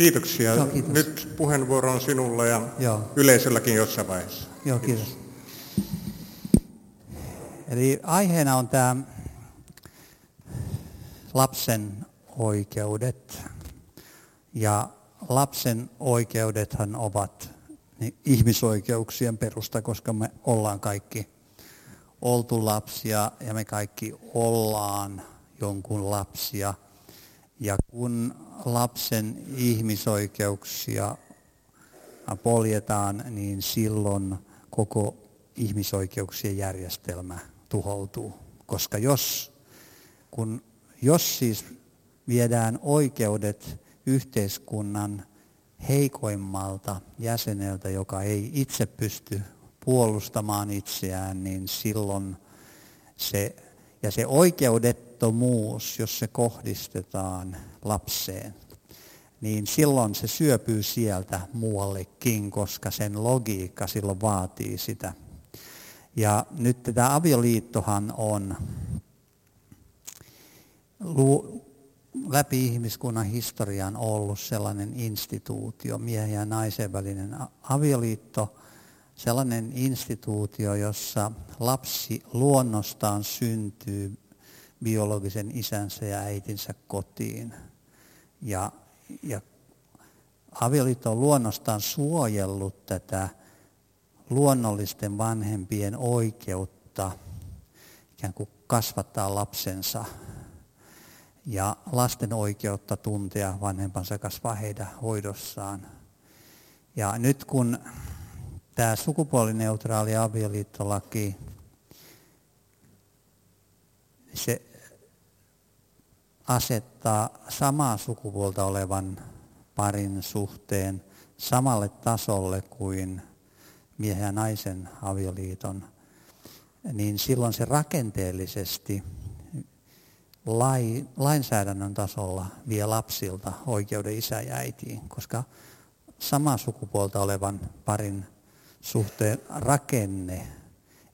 Kiitoksia. Joo, kiitos. Nyt puheenvuoro on sinulla ja Joo. yleisölläkin jossain vaiheessa. Joo, kiitos. kiitos. Eli aiheena on tämä lapsen oikeudet. Ja lapsen oikeudethan ovat ihmisoikeuksien perusta, koska me ollaan kaikki oltu lapsia ja me kaikki ollaan jonkun lapsia. Ja kun lapsen ihmisoikeuksia poljetaan, niin silloin koko ihmisoikeuksien järjestelmä tuhoutuu. Koska jos, kun, jos siis viedään oikeudet yhteiskunnan heikoimmalta jäseneltä, joka ei itse pysty puolustamaan itseään, niin silloin se, ja se oikeudettomuus, jos se kohdistetaan lapseen, niin silloin se syöpyy sieltä muuallekin, koska sen logiikka silloin vaatii sitä. Ja nyt tämä avioliittohan on läpi ihmiskunnan historian ollut sellainen instituutio, miehen ja naisen välinen avioliitto, sellainen instituutio, jossa lapsi luonnostaan syntyy biologisen isänsä ja äitinsä kotiin. Ja, ja avioliitto on luonnostaan suojellut tätä luonnollisten vanhempien oikeutta ikään kuin kasvattaa lapsensa ja lasten oikeutta tuntea vanhempansa kasvaa heidän hoidossaan. Ja nyt kun tämä sukupuolineutraali avioliittolaki, se asettaa samaa sukupuolta olevan parin suhteen samalle tasolle kuin miehen ja naisen avioliiton, niin silloin se rakenteellisesti lai, lainsäädännön tasolla vie lapsilta oikeuden isä ja äitiin, koska samaa sukupuolta olevan parin suhteen rakenne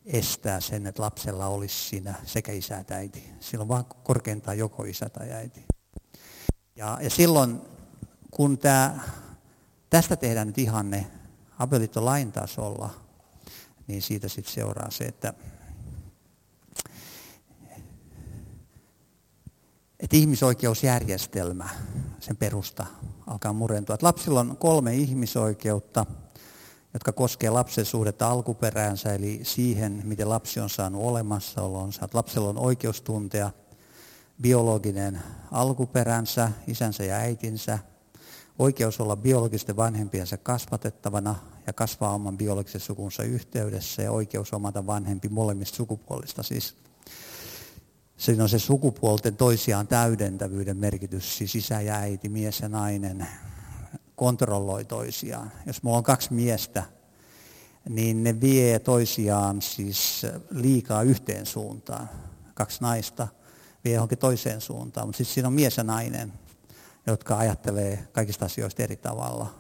estää sen, että lapsella olisi siinä sekä isä että äiti. Silloin vaan korkeintaan joko isä tai äiti. Ja, ja silloin, kun tämä, tästä tehdään nyt ihanne avioliittolain tasolla, niin siitä sitten seuraa se, että että ihmisoikeusjärjestelmä, sen perusta alkaa murentua. Että lapsilla on kolme ihmisoikeutta, jotka koskee lapsen suhdetta alkuperäänsä, eli siihen, miten lapsi on saanut olemassaolonsa. Että lapsella on oikeus tuntea biologinen alkuperänsä, isänsä ja äitinsä, oikeus olla biologisten vanhempiensa kasvatettavana ja kasvaa oman biologisen sukunsa yhteydessä. Ja oikeus omata vanhempi molemmista sukupuolista, siis Siinä on se sukupuolten toisiaan täydentävyyden merkitys, siis isä ja äiti, mies ja nainen kontrolloi toisiaan. Jos mulla on kaksi miestä, niin ne vie toisiaan siis liikaa yhteen suuntaan. Kaksi naista vie johonkin toiseen suuntaan, mutta sitten siinä on mies ja nainen, jotka ajattelee kaikista asioista eri tavalla.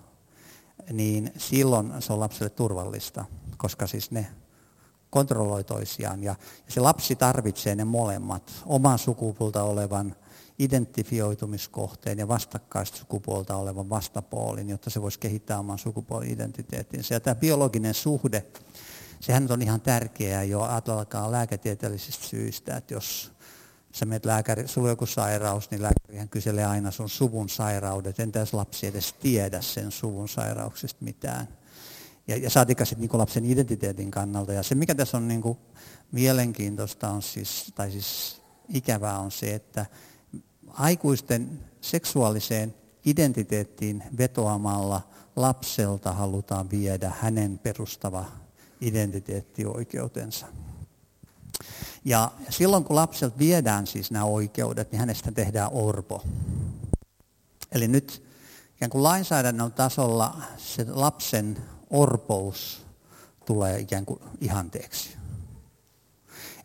Niin silloin se on lapselle turvallista, koska siis ne kontrolloi toisiaan. Ja, se lapsi tarvitsee ne molemmat, oman sukupuolta olevan identifioitumiskohteen ja vastakkaista sukupuolta olevan vastapuolin, jotta se voisi kehittää oman sukupuoli-identiteettinsä. Ja tämä biologinen suhde, sehän on ihan tärkeää jo alkaa lääketieteellisistä syistä, että jos sä menet lääkäri, sulla on joku sairaus, niin lääkärihän kyselee aina sun suvun sairaudet. Entä jos lapsi edes tiedä sen suvun sairauksista mitään? ja, ja saatika sitten niin lapsen identiteetin kannalta. Ja se, mikä tässä on niin kuin mielenkiintoista on siis, tai siis ikävää on se, että aikuisten seksuaaliseen identiteettiin vetoamalla lapselta halutaan viedä hänen perustava identiteettioikeutensa. Ja silloin kun lapselta viedään siis nämä oikeudet, niin hänestä tehdään orpo. Eli nyt ikään kuin lainsäädännön tasolla se lapsen orpous tulee ikään kuin ihanteeksi.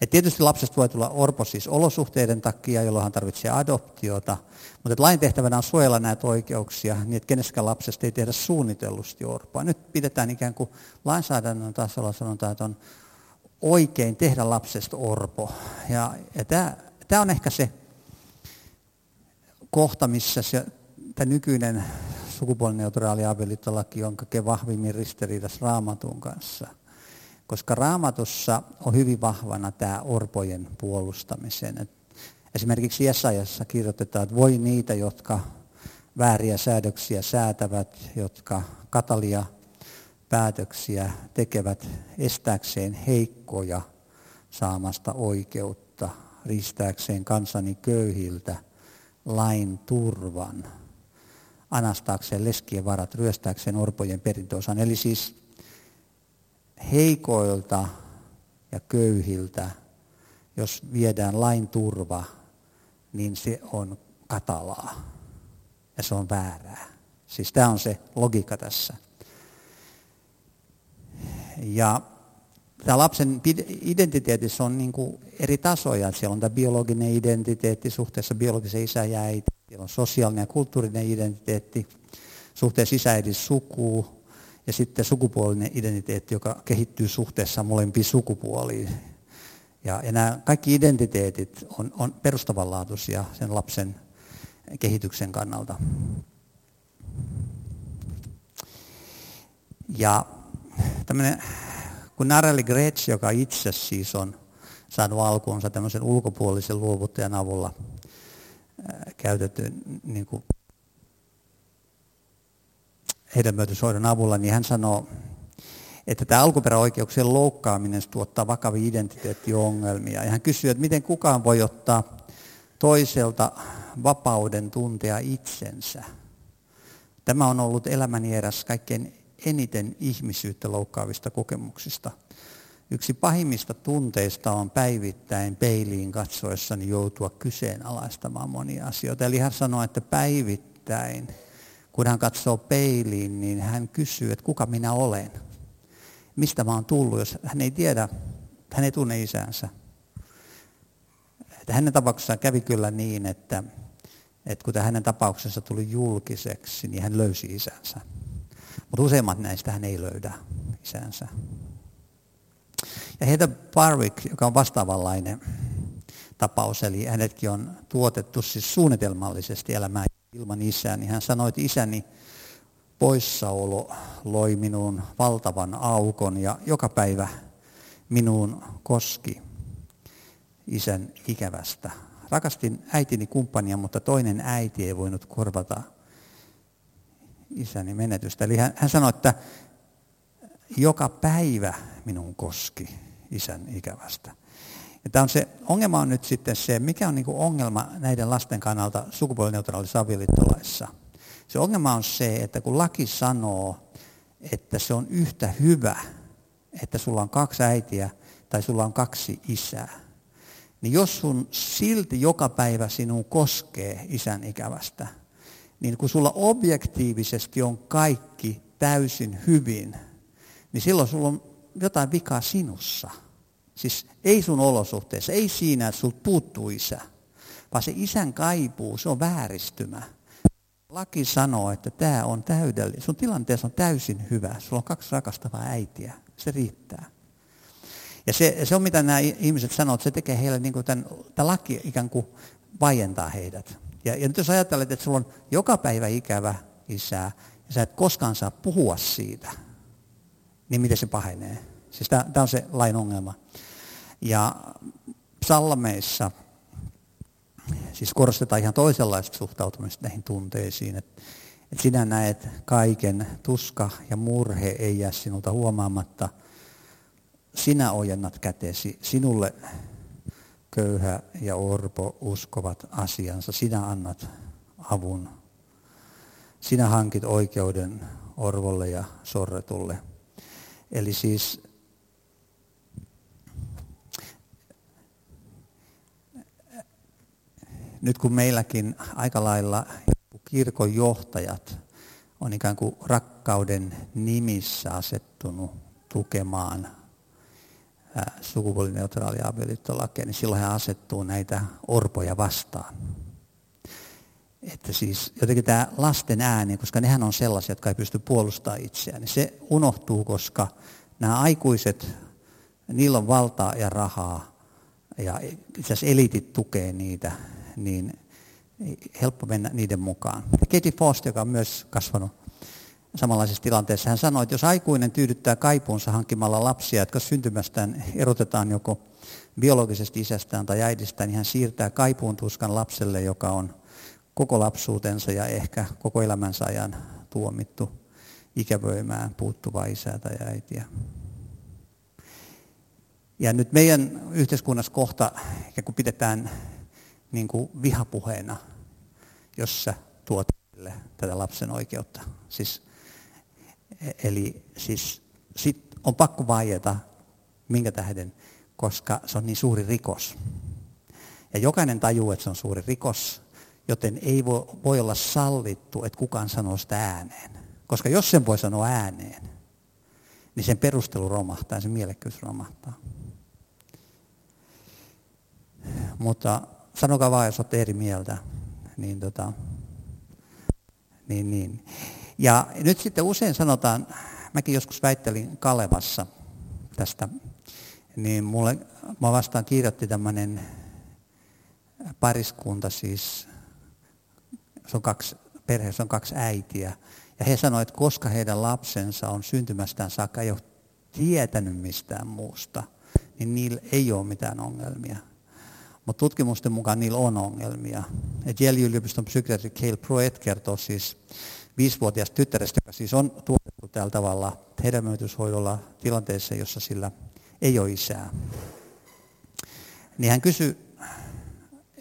Et tietysti lapsesta voi tulla orpo siis olosuhteiden takia, jolloin hän tarvitsee adoptiota, mutta lain tehtävänä on suojella näitä oikeuksia niin, että keneskään lapsesta ei tehdä suunnitellusti orpoa. Nyt pidetään ikään kuin lainsäädännön tasolla sanotaan, että on oikein tehdä lapsesta orpo. Ja, ja tämä on ehkä se kohta, missä se, tämä nykyinen sukupuolineutraali avioliittolaki on kaikkein vahvimmin ristiriidassa raamatun kanssa. Koska raamatussa on hyvin vahvana tämä orpojen puolustamisen. Et esimerkiksi Jesajassa kirjoitetaan, että voi niitä, jotka vääriä säädöksiä säätävät, jotka katalia päätöksiä tekevät estääkseen heikkoja saamasta oikeutta, ristääkseen kansani köyhiltä lain turvan, anastaakseen leskien varat, ryöstääkseen orpojen perintöosan. Eli siis heikoilta ja köyhiltä, jos viedään lain turva, niin se on katalaa ja se on väärää. Siis tämä on se logiikka tässä. Ja tämä lapsen identiteetissä on niin kuin eri tasoja. Siellä on tämä biologinen identiteetti suhteessa biologisen isä ja äiti. Siellä on sosiaalinen ja kulttuurinen identiteetti suhteessa isä sukuun. Ja sitten sukupuolinen identiteetti, joka kehittyy suhteessa molempiin sukupuoliin. Ja, ja nämä kaikki identiteetit on, on perustavanlaatuisia sen lapsen kehityksen kannalta. Ja tämmöinen, kun Narelli Gretsch, joka itse siis on saanut alkuunsa tämmöisen ulkopuolisen luovuttajan avulla käytetty niin kuin hedelmöityshoidon avulla, niin hän sanoo, että tämä alkuperäoikeuksien loukkaaminen tuottaa vakavia identiteettiongelmia. Ja hän kysyy, että miten kukaan voi ottaa toiselta vapauden tuntea itsensä. Tämä on ollut elämäni eräs kaikkein eniten ihmisyyttä loukkaavista kokemuksista. Yksi pahimmista tunteista on päivittäin peiliin katsoessani joutua kyseenalaistamaan monia asioita. Eli hän sanoi, että päivittäin, kun hän katsoo peiliin, niin hän kysyy, että kuka minä olen. Mistä mä oon tullut, jos hän ei tiedä, hän ei tunne isänsä. Että hänen tapauksessaan kävi kyllä niin, että, että kun hänen tapauksensa tuli julkiseksi, niin hän löysi isänsä. Mutta useimmat näistä hän ei löydä isänsä. Ja Heather Barwick, joka on vastaavanlainen tapaus, eli hänetkin on tuotettu siis suunnitelmallisesti elämään ilman isää, niin hän sanoi, että isäni poissaolo loi minuun valtavan aukon ja joka päivä minuun koski isän ikävästä. Rakastin äitini kumppania, mutta toinen äiti ei voinut korvata isäni menetystä. Eli hän, hän sanoi, että joka päivä minun koski isän ikävästä. Ja tämä on se, ongelma on nyt sitten se, mikä on niin ongelma näiden lasten kannalta sukupuolineutraalissa avioliittolaissa. Se ongelma on se, että kun laki sanoo, että se on yhtä hyvä, että sulla on kaksi äitiä tai sulla on kaksi isää, niin jos sun silti joka päivä sinun koskee isän ikävästä, niin kun sulla objektiivisesti on kaikki täysin hyvin, niin silloin sulla on jotain vikaa sinussa. Siis ei sun olosuhteessa, ei siinä, että sulta puuttuu isä, vaan se isän kaipuu, se on vääristymä. Laki sanoo, että tämä on täydellinen. Sun tilanteessa on täysin hyvä. Sulla on kaksi rakastavaa äitiä. Se riittää. Ja se, se on mitä nämä ihmiset sanoo, että se tekee heille niin kuin tämän, tämä laki ikään kuin vaientaa heidät. Ja, ja nyt jos ajattelet, että sulla on joka päivä ikävä isää, ja sä et koskaan saa puhua siitä, niin miten se pahenee? Siis tämä, on se lain ongelma. Ja psalmeissa siis korostetaan ihan toisenlaista suhtautumista näihin tunteisiin. Että, että sinä näet kaiken, tuska ja murhe ei jää sinulta huomaamatta. Sinä ojennat kätesi, sinulle köyhä ja orpo uskovat asiansa. Sinä annat avun. Sinä hankit oikeuden orvolle ja sorretulle. Eli siis nyt kun meilläkin aika lailla kirkon johtajat on ikään kuin rakkauden nimissä asettunut tukemaan sukupuolineutraalia avioliittolakia, niin silloin hän asettuu näitä orpoja vastaan. Että siis jotenkin tämä lasten ääni, koska nehän on sellaisia, jotka ei pysty puolustamaan itseään, niin se unohtuu, koska nämä aikuiset, niillä on valtaa ja rahaa, ja itse asiassa elitit tukee niitä, niin helppo mennä niiden mukaan. Katie Foster, joka on myös kasvanut samanlaisessa tilanteessa, hän sanoi, että jos aikuinen tyydyttää kaipuunsa hankkimalla lapsia, jotka syntymästään erotetaan joko biologisesti isästään tai äidistään, niin hän siirtää kaipuun tuskan lapselle, joka on koko lapsuutensa ja ehkä koko elämänsä ajan tuomittu ikävöimään puuttuvaa isää tai äitiä. Ja nyt meidän yhteiskunnassa kohta kun pidetään niin kuin vihapuheena, jossa tuot tätä lapsen oikeutta. Siis, eli siis sit on pakko vaieta, minkä tähden, koska se on niin suuri rikos. Ja jokainen tajuu, että se on suuri rikos, joten ei voi, voi olla sallittu, että kukaan sanoo sitä ääneen. Koska jos sen voi sanoa ääneen, niin sen perustelu romahtaa sen mielekkyys romahtaa. Mutta sanokaa vaan, jos olette eri mieltä. Niin, tota, niin, niin. Ja nyt sitten usein sanotaan, mäkin joskus väittelin Kalevassa tästä, niin mulle, mä vastaan kirjoitti tämmöinen pariskunta siis, se on kaksi, perheessä on kaksi äitiä, ja he sanoivat, että koska heidän lapsensa on syntymästään saakka ei ole tietänyt mistään muusta, niin niillä ei ole mitään ongelmia. Mutta tutkimusten mukaan niillä on ongelmia. Yale-yliopiston psykiatri Cale Proet kertoo siis viisivuotiaasta tyttärestä, joka siis on tuotettu tällä tavalla hedelmöityshoidolla tilanteessa, jossa sillä ei ole isää. Niin hän kysyi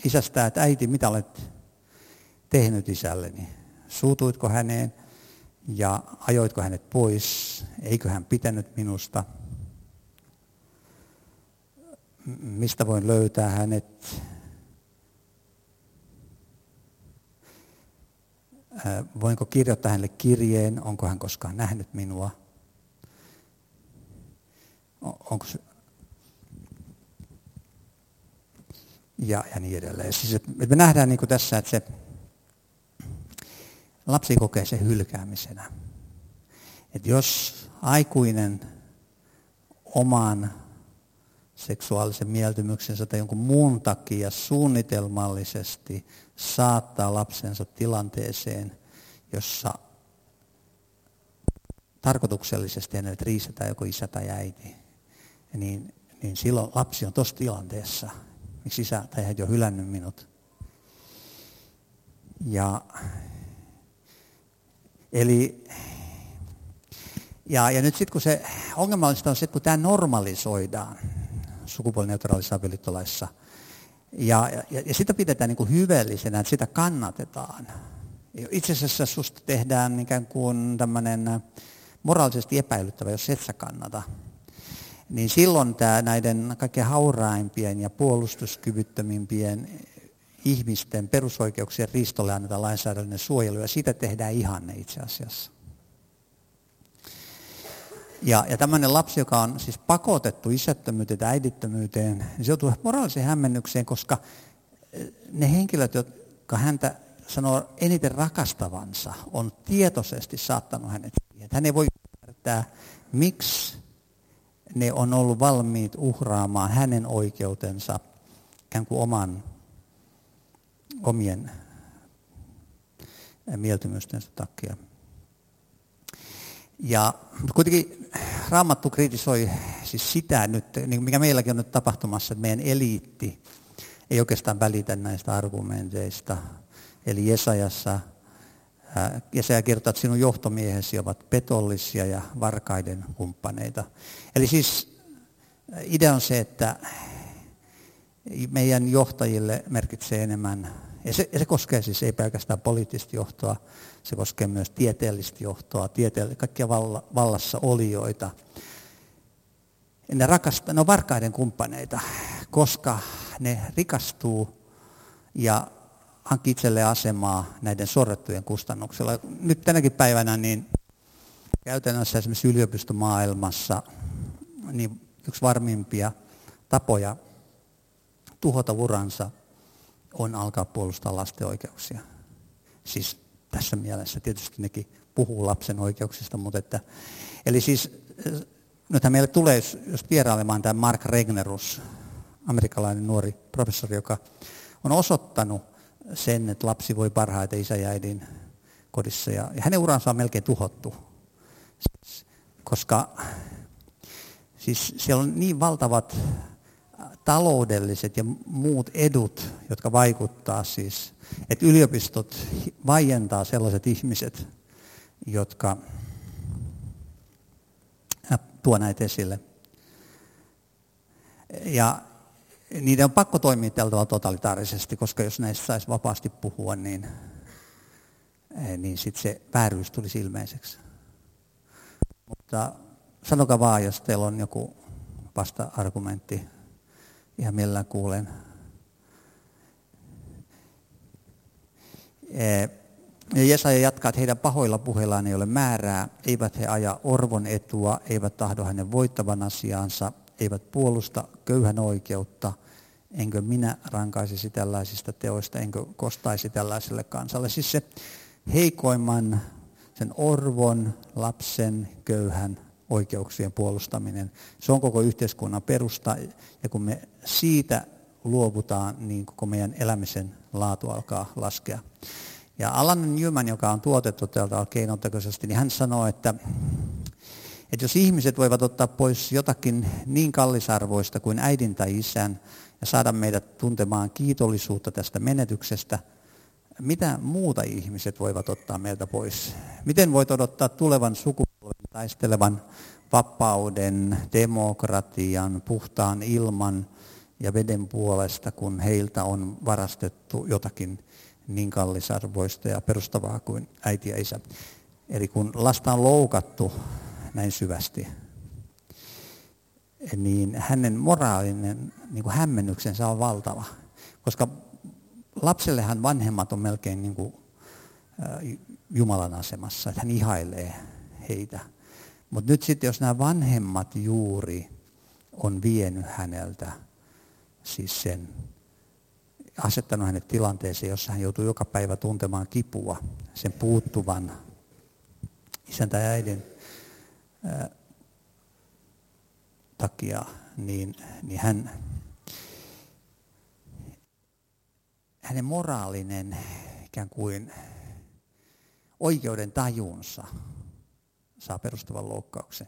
isästä, että äiti, mitä olet tehnyt isälleni? Suutuitko häneen ja ajoitko hänet pois? Eikö hän pitänyt minusta? Mistä voin löytää hänet. Voinko kirjoittaa hänelle kirjeen, onko hän koskaan nähnyt minua. Onko se... ja, ja niin edelleen. Siis, että me nähdään niin kuin tässä, että se lapsi kokee sen hylkäämisenä. Että jos aikuinen oman seksuaalisen mieltymyksensä tai jonkun muun takia suunnitelmallisesti saattaa lapsensa tilanteeseen, jossa tarkoituksellisesti hänet riistetään joko isä tai äiti, niin, niin silloin lapsi on tuossa tilanteessa. Miksi isä tai äiti on hylännyt minut? Ja, eli, ja, ja nyt sitten kun se ongelmallista on se, kun tämä normalisoidaan, sukupuolineutraalissa avioliittolaissa. Ja, ja, ja sitä pidetään niin kuin hyveellisenä, että sitä kannatetaan. Itse asiassa susta tehdään ikään kuin tämmöinen moraalisesti epäilyttävä, jos et sä kannata. Niin silloin tämä näiden kaikkein hauraimpien ja puolustuskyvyttömimpien ihmisten perusoikeuksien ristolle annetaan lainsäädännön suojelu ja siitä tehdään ihanne itse asiassa. Ja, ja tämmöinen lapsi, joka on siis pakotettu isättömyyteen tai äidittömyyteen, niin se joutuu moraaliseen hämmennykseen, koska eh, ne henkilöt, jotka häntä sanoo eniten rakastavansa, on tietoisesti saattanut hänet siihen. Hän ei voi ymmärtää, miksi ne on ollut valmiit uhraamaan hänen oikeutensa ikään kuin oman, omien mieltymystensä takia. Ja kuitenkin Raamattu kritisoi siis sitä nyt, niin mikä meilläkin on nyt tapahtumassa, että meidän eliitti ei oikeastaan välitä näistä argumenteista. Eli Jesajassa, Jesaja kertoo, että sinun johtomiehesi ovat petollisia ja varkaiden kumppaneita. Eli siis idea on se, että meidän johtajille merkitsee enemmän ja se, ja se koskee siis ei pelkästään poliittista johtoa, se koskee myös tieteellistä johtoa, tieteell- kaikkia valla, vallassa olijoita. Ne, rakastaa, ne on varkaiden kumppaneita, koska ne rikastuu ja hankkii itselleen asemaa näiden sorrettujen kustannuksella. Nyt tänäkin päivänä niin käytännössä esimerkiksi yliopistomaailmassa niin yksi varmimpia tapoja tuhota uransa on alkaa puolustaa lasten oikeuksia. Siis tässä mielessä tietysti nekin puhuu lapsen oikeuksista, mutta että, eli siis nythän meille tulee, jos vierailemaan tämä Mark Regnerus, amerikkalainen nuori professori, joka on osoittanut sen, että lapsi voi parhaiten isä ja äidin kodissa. Ja, ja hänen uransa on melkein tuhottu, koska siis siellä on niin valtavat taloudelliset ja muut edut, jotka vaikuttaa siis, että yliopistot vaientaa sellaiset ihmiset, jotka tuo näitä esille. Ja niiden on pakko toimia tällä tavalla totalitaarisesti, koska jos näistä saisi vapaasti puhua, niin, eh, niin sitten se vääryys tulisi ilmeiseksi. Mutta sanokaa vaan, jos teillä on joku vasta-argumentti, ihan millään kuulen. Ja Jesaja jatkaa, että heidän pahoilla puheillaan ei ole määrää, eivät he aja orvon etua, eivät tahdo hänen voittavan asiaansa, eivät puolusta köyhän oikeutta, enkö minä rankaisisi tällaisista teoista, enkö kostaisi tällaiselle kansalle. Siis se heikoimman, sen orvon, lapsen, köyhän oikeuksien puolustaminen, se on koko yhteiskunnan perusta. Ja kun me siitä luovutaan, niin koko meidän elämisen laatu alkaa laskea. Ja Alan Newman, joka on tuotettu täältä keinotekoisesti, niin hän sanoo, että että jos ihmiset voivat ottaa pois jotakin niin kallisarvoista kuin äidin tai isän ja saada meidät tuntemaan kiitollisuutta tästä menetyksestä, mitä muuta ihmiset voivat ottaa meiltä pois? Miten voit odottaa tulevan sukupolven taistelevan vapauden, demokratian, puhtaan ilman ja veden puolesta, kun heiltä on varastettu jotakin niin kallisarvoista ja perustavaa kuin äiti ja isä. Eli kun lasta on loukattu näin syvästi, niin hänen moraalinen niin kuin hämmennyksensä on valtava. Koska lapsellehan vanhemmat on melkein niin kuin, Jumalan asemassa, että hän ihailee heitä. Mutta nyt sitten, jos nämä vanhemmat juuri on vienyt häneltä siis sen, asettanut hänet tilanteeseen, jossa hän joutuu joka päivä tuntemaan kipua, sen puuttuvan isän tai äidin takia, niin, niin hän, hänen moraalinen ikään kuin oikeuden tajunsa saa perustuvan loukkauksen.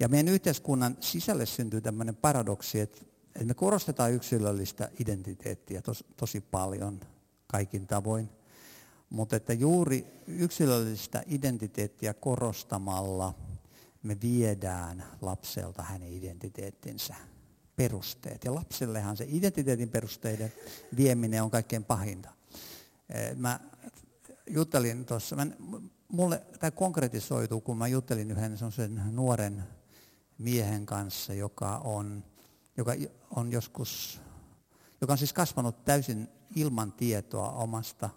Ja meidän yhteiskunnan sisälle syntyy tämmöinen paradoksi, että, että me korostetaan yksilöllistä identiteettiä tos, tosi paljon kaikin tavoin, mutta että juuri yksilöllistä identiteettiä korostamalla – me viedään lapselta hänen identiteettinsä perusteet. Ja lapsellehan se identiteetin perusteiden vieminen on kaikkein pahinta. Eh, mä juttelin tuossa, mulle tämä konkretisoituu, kun mä juttelin yhden nuoren miehen kanssa, joka on, joka on joskus, joka on siis kasvanut täysin ilman tietoa omasta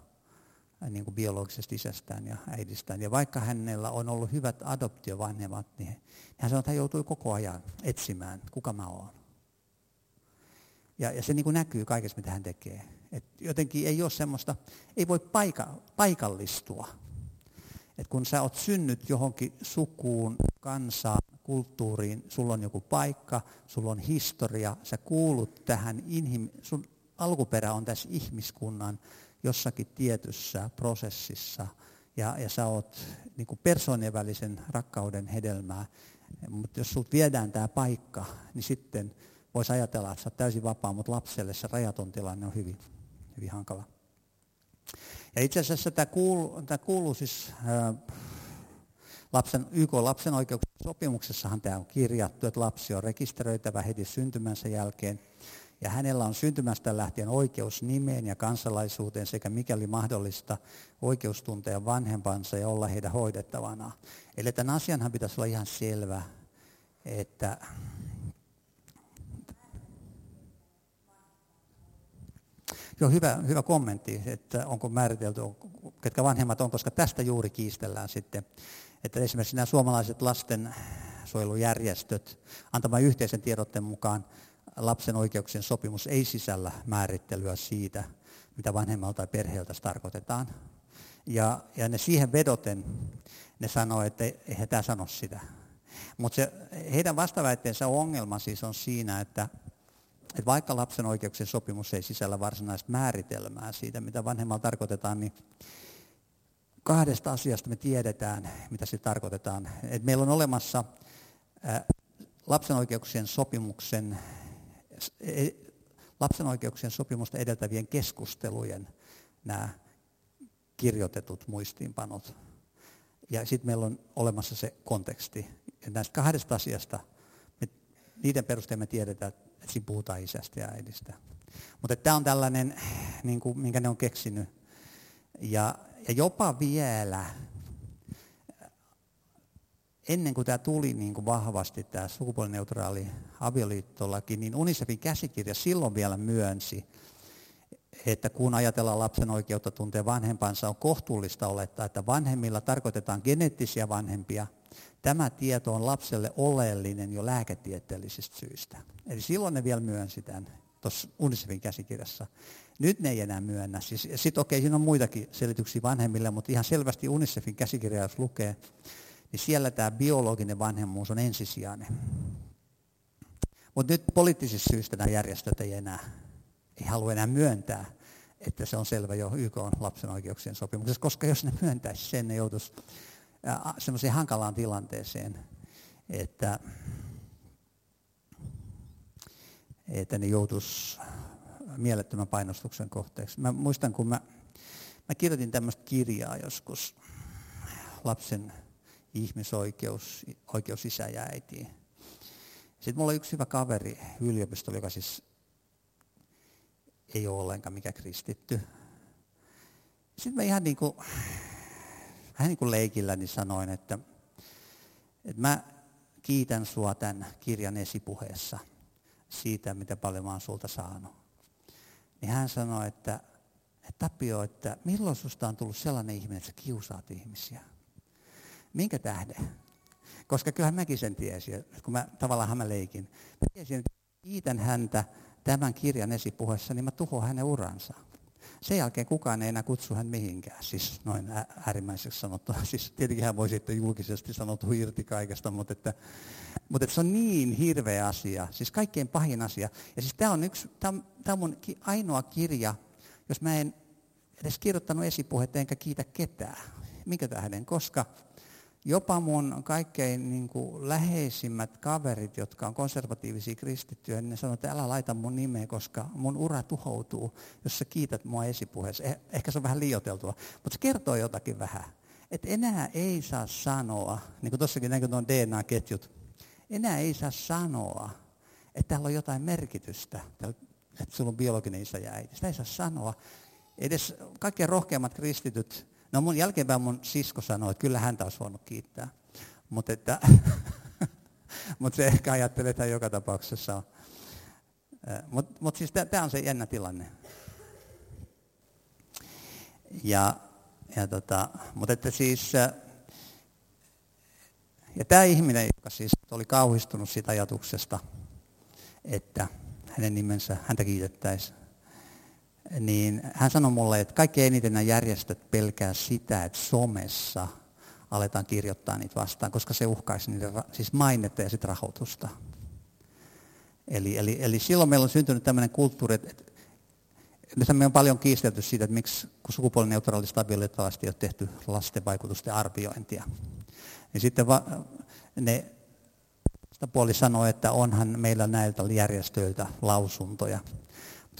niin kuin biologisesta isästään ja äidistään. Ja vaikka hänellä on ollut hyvät adoptiovanhemmat, niin hän sanoi, että hän joutui koko ajan etsimään, kuka mä oon. Ja, ja se niin kuin näkyy kaikessa, mitä hän tekee. Et jotenkin ei ole semmoista, ei voi paika, paikallistua. Et kun sä oot synnyt johonkin sukuun, kansaan, kulttuuriin, sulla on joku paikka, sulla on historia, sä kuulut tähän, inhim, sun alkuperä on tässä ihmiskunnan jossakin tietyssä prosessissa ja, ja sä oot niin kuin persoonien välisen rakkauden hedelmää. Mutta jos sut viedään tämä paikka, niin sitten voisi ajatella, että sä oot täysin vapaa, mutta lapselle se rajaton tilanne on hyvin, hyvin hankala. Ja itse asiassa tämä kuuluu, tämä kuuluu siis lapsen, YK lapsen oikeuksien sopimuksessahan tämä on kirjattu, että lapsi on rekisteröitävä heti syntymänsä jälkeen ja hänellä on syntymästä lähtien oikeus nimeen ja kansalaisuuteen sekä mikäli mahdollista oikeus tuntea vanhempansa ja olla heidän hoidettavana. Eli tämän asianhan pitäisi olla ihan selvä, että Joo, hyvä, hyvä kommentti, että onko määritelty, ketkä vanhemmat on, koska tästä juuri kiistellään sitten, että esimerkiksi nämä suomalaiset lastensuojelujärjestöt antamaan yhteisen tiedotteen mukaan lapsen oikeuksien sopimus ei sisällä määrittelyä siitä, mitä vanhemmalta tai perheeltä tarkoitetaan. Ja, ja ne siihen vedoten, ne sanoo, että eihän tämä sano sitä. Mutta heidän vastaväitteensä ongelma siis on siinä, että, että vaikka lapsen oikeuksien sopimus ei sisällä varsinaista määritelmää siitä, mitä vanhemmalla tarkoitetaan, niin kahdesta asiasta me tiedetään, mitä se tarkoitetaan. Et meillä on olemassa lapsen oikeuksien sopimuksen, e, lapsen oikeuksien sopimusta edeltävien keskustelujen nämä kirjoitetut muistiinpanot. Ja sitten meillä on olemassa se konteksti. Ja näistä kahdesta asiasta, me, niiden perusteella me tiedetään, että siinä puhutaan isästä ja äidistä. Mutta tämä on tällainen, niin kuin, minkä ne on keksinyt. Ja, ja jopa vielä ennen kuin tämä tuli niin kuin vahvasti, tämä sukupuolineutraali avioliittolaki, niin Unicefin käsikirja silloin vielä myönsi, että kun ajatellaan lapsen oikeutta tuntea vanhempansa, on kohtuullista olettaa, että vanhemmilla tarkoitetaan geneettisiä vanhempia. Tämä tieto on lapselle oleellinen jo lääketieteellisistä syistä. Eli silloin ne vielä myönsi tämän tuossa Unicefin käsikirjassa. Nyt ne ei enää myönnä. Siis, Sitten okei, okay, siinä on muitakin selityksiä vanhemmille, mutta ihan selvästi Unicefin käsikirja, jos lukee, niin siellä tämä biologinen vanhemmuus on ensisijainen. Mutta nyt poliittisista syistä nämä järjestöt ei enää, ei halua enää myöntää, että se on selvä jo YK on lapsen oikeuksien sopimuksessa, koska jos ne myöntäisi sen, ne joutuisi semmoiseen hankalaan tilanteeseen, että, että ne joutuisi mielettömän painostuksen kohteeksi. Mä muistan, kun mä, mä kirjoitin tämmöistä kirjaa joskus lapsen ihmisoikeus, oikeus isä ja äitiin. Sitten mulla oli yksi hyvä kaveri yliopistolla, joka siis ei ole ollenkaan mikä kristitty. Sitten mä ihan niin kuin, vähän niin kuin leikilläni sanoin, että, että mä kiitän sua tämän kirjan esipuheessa siitä, mitä paljon mä oon sulta saanut. Niin hän sanoi, että, että Tapio, että milloin susta on tullut sellainen ihminen, että sä kiusaat ihmisiä? Minkä tähden? Koska kyllähän mäkin sen tiesin, kun mä tavallaan mä leikin. Mä tiesin, että kiitän häntä tämän kirjan esipuheessa, niin mä tuhoan hänen uransa. Sen jälkeen kukaan ei enää kutsu hän mihinkään, siis noin äärimmäiseksi sanottu. Siis tietenkin hän voi sitten julkisesti sanottu irti kaikesta, mutta, että, mutta että se on niin hirveä asia, siis kaikkein pahin asia. Ja siis tämä on, yksi, tämä on, tämä on mun ainoa kirja, jos mä en edes kirjoittanut esipuhetta enkä kiitä ketään. Minkä tähden? Koska jopa mun kaikkein niin kuin, läheisimmät kaverit, jotka on konservatiivisia kristittyjä, niin ne sanoo, että älä laita mun nimeä, koska mun ura tuhoutuu, jos sä kiität mua esipuheessa. Eh, ehkä se on vähän liioteltua, mutta se kertoo jotakin vähän. Että enää ei saa sanoa, niin kuin tuossakin näkyy tuon DNA-ketjut, enää ei saa sanoa, että täällä on jotain merkitystä, että sulla on biologinen isä ja äiti. Sitä ei saa sanoa. Edes kaikkein rohkeammat kristityt No mun jälkeenpäin mun sisko sanoi, että kyllä häntä olisi voinut kiittää. Mutta että, mut se ehkä ajattelee, että joka tapauksessa on. Mutta mut siis tämä on se jännä tilanne. Ja, ja tota, mutta että siis, ja tämä ihminen, joka siis oli kauhistunut siitä ajatuksesta, että hänen nimensä, häntä kiitettäisiin, niin hän sanoi mulle, että kaikkein eniten nämä järjestöt pelkää sitä, että somessa aletaan kirjoittaa niitä vastaan, koska se uhkaisi niiden siis mainetta ja sitten rahoitusta. Eli, eli, eli silloin meillä on syntynyt tämmöinen kulttuuri, että, että me on paljon kiistelty siitä, että miksi kun sukupuolineutraalista avioliittolasti ei ole tehty lasten vaikutusten arviointia. Niin sitten va, ne puoli sanoo, että onhan meillä näiltä järjestöiltä lausuntoja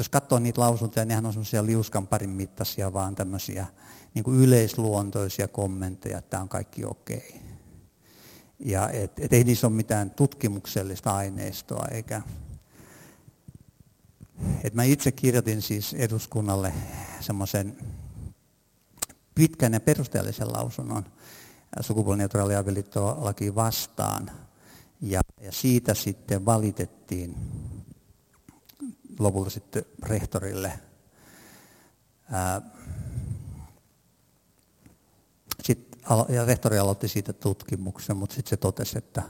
jos katsoo niitä lausuntoja, nehän on semmoisia liuskan parin mittaisia, vaan tämmöisiä niin kuin yleisluontoisia kommentteja, että tämä on kaikki okei. Okay. Ja et, et ei niissä ole mitään tutkimuksellista aineistoa, eikä... Et mä itse kirjoitin siis eduskunnalle semmoisen pitkän ja perusteellisen lausunnon sukupuolineutraalia avioliittolakiin vastaan. Ja, ja siitä sitten valitettiin lopulta sitten rehtorille. Sitten, ja rehtori aloitti siitä tutkimuksen, mutta sitten se totesi, että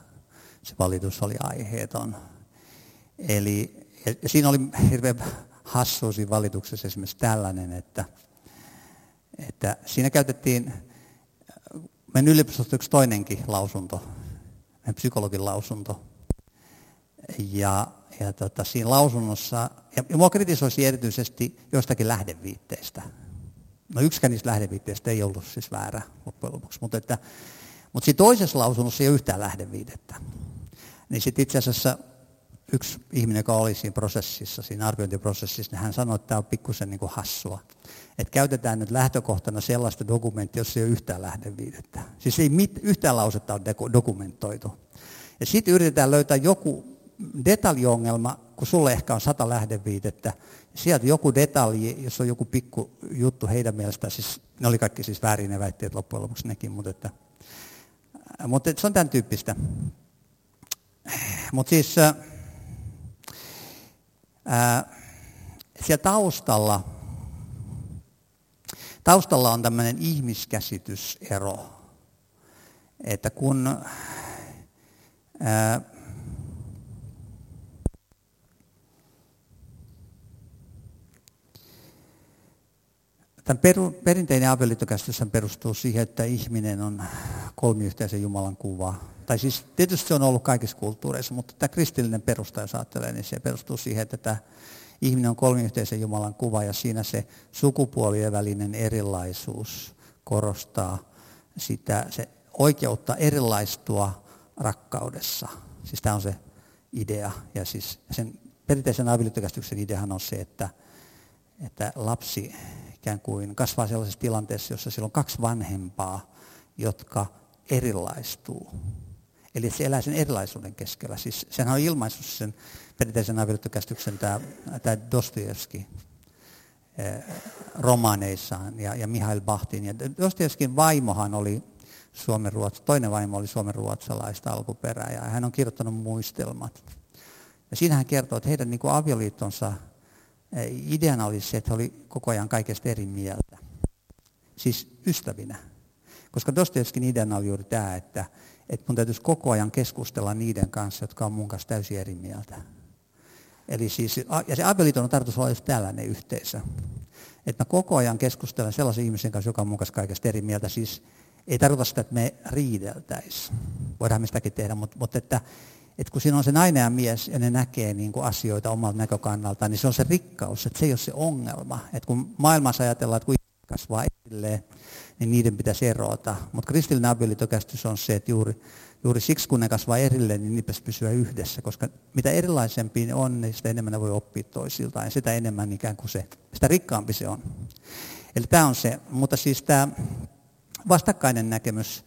se valitus oli aiheeton. Eli ja siinä oli hirveän hassu siinä valituksessa esimerkiksi tällainen, että, että siinä käytettiin meidän yliopistosta yksi toinenkin lausunto, meidän psykologin lausunto, Ja, ja tota, siinä lausunnossa, ja, ja mua kritisoisi erityisesti jostakin lähdeviitteistä. No yksikään niistä lähdeviitteistä ei ollut siis väärä loppujen lopuksi, mutta, että, mutta siinä toisessa lausunnossa ei ole yhtään lähdeviitettä. Niin sitten itse asiassa yksi ihminen, joka oli siinä prosessissa, siinä arviointiprosessissa, niin hän sanoi, että tämä on pikkusen niin kuin hassua. Että käytetään nyt lähtökohtana sellaista dokumenttia, jossa ei ole yhtään lähdeviitettä. Siis ei mit, yhtään lausetta ole dokumentoitu. Ja sitten yritetään löytää joku detaljiongelma, kun sulle ehkä on sata lähdeviitettä, sieltä joku detalji, jos on joku pikku juttu heidän mielestään, siis ne oli kaikki siis väärin ne väitteet loppujen lopuksi nekin, mutta, että, mutta se on tämän tyyppistä. Mutta siis ää, siellä taustalla, taustalla on tämmöinen ihmiskäsitysero, että kun ää, Tämän peru, perinteinen avioliittokäsitys perustuu siihen, että ihminen on kolmiyhteisen Jumalan kuva. Tai siis tietysti se on ollut kaikissa kulttuureissa, mutta tämä kristillinen perusta, jos ajattelee, niin se perustuu siihen, että tämä ihminen on kolmiyhteisen Jumalan kuva ja siinä se sukupuolien välinen erilaisuus korostaa sitä, se oikeutta erilaistua rakkaudessa. Siis tämä on se idea. Ja siis sen perinteisen avioliittokäsityksen ideahan on se, että, että lapsi ikään kuin kasvaa sellaisessa tilanteessa, jossa sillä on kaksi vanhempaa, jotka erilaistuu. Eli se elää sen erilaisuuden keskellä. Siis sehän on ilmaissut sen perinteisen avioliittokäsityksen tämä, tämä Dostoevski eh, romaaneissaan ja, ja Mihail Bahtin. Ja Dostoevskin vaimohan oli Suomen ruotsa, toinen vaimo oli suomen ruotsalaista alkuperää ja hän on kirjoittanut muistelmat. Ja siinä hän kertoo, että heidän niin kuin avioliittonsa ideana oli se, että oli koko ajan kaikesta eri mieltä. Siis ystävinä. Koska Dostoevskin ideana oli juuri tämä, että, että mun täytyisi koko ajan keskustella niiden kanssa, jotka on mun kanssa täysin eri mieltä. Eli siis, ja se avioliiton on tarkoitus olla just tällainen yhteisö. Että mä koko ajan keskustelen sellaisen ihmisen kanssa, joka on mun kanssa kaikesta eri mieltä. Siis ei tarkoita sitä, että me riideltäisiin. Voidaan me sitäkin tehdä, mutta, mutta että, että kun siinä on se nainen ja mies ja ne näkee niin kuin asioita omalta näkökannalta, niin se on se rikkaus, että se ei ole se ongelma. Että kun maailmassa ajatellaan, että kun kasvaa edelleen, niin niiden pitäisi erota. Mutta kristillinen avioliitokäsitys on se, että juuri, juuri siksi kun ne kasvaa erilleen, niin niitä pysyä yhdessä. Koska mitä erilaisempi ne on, niin sitä enemmän ne voi oppia toisiltaan. Ja sitä enemmän ikään kuin se, sitä rikkaampi se on. Eli tämä on se. Mutta siis tämä vastakkainen näkemys,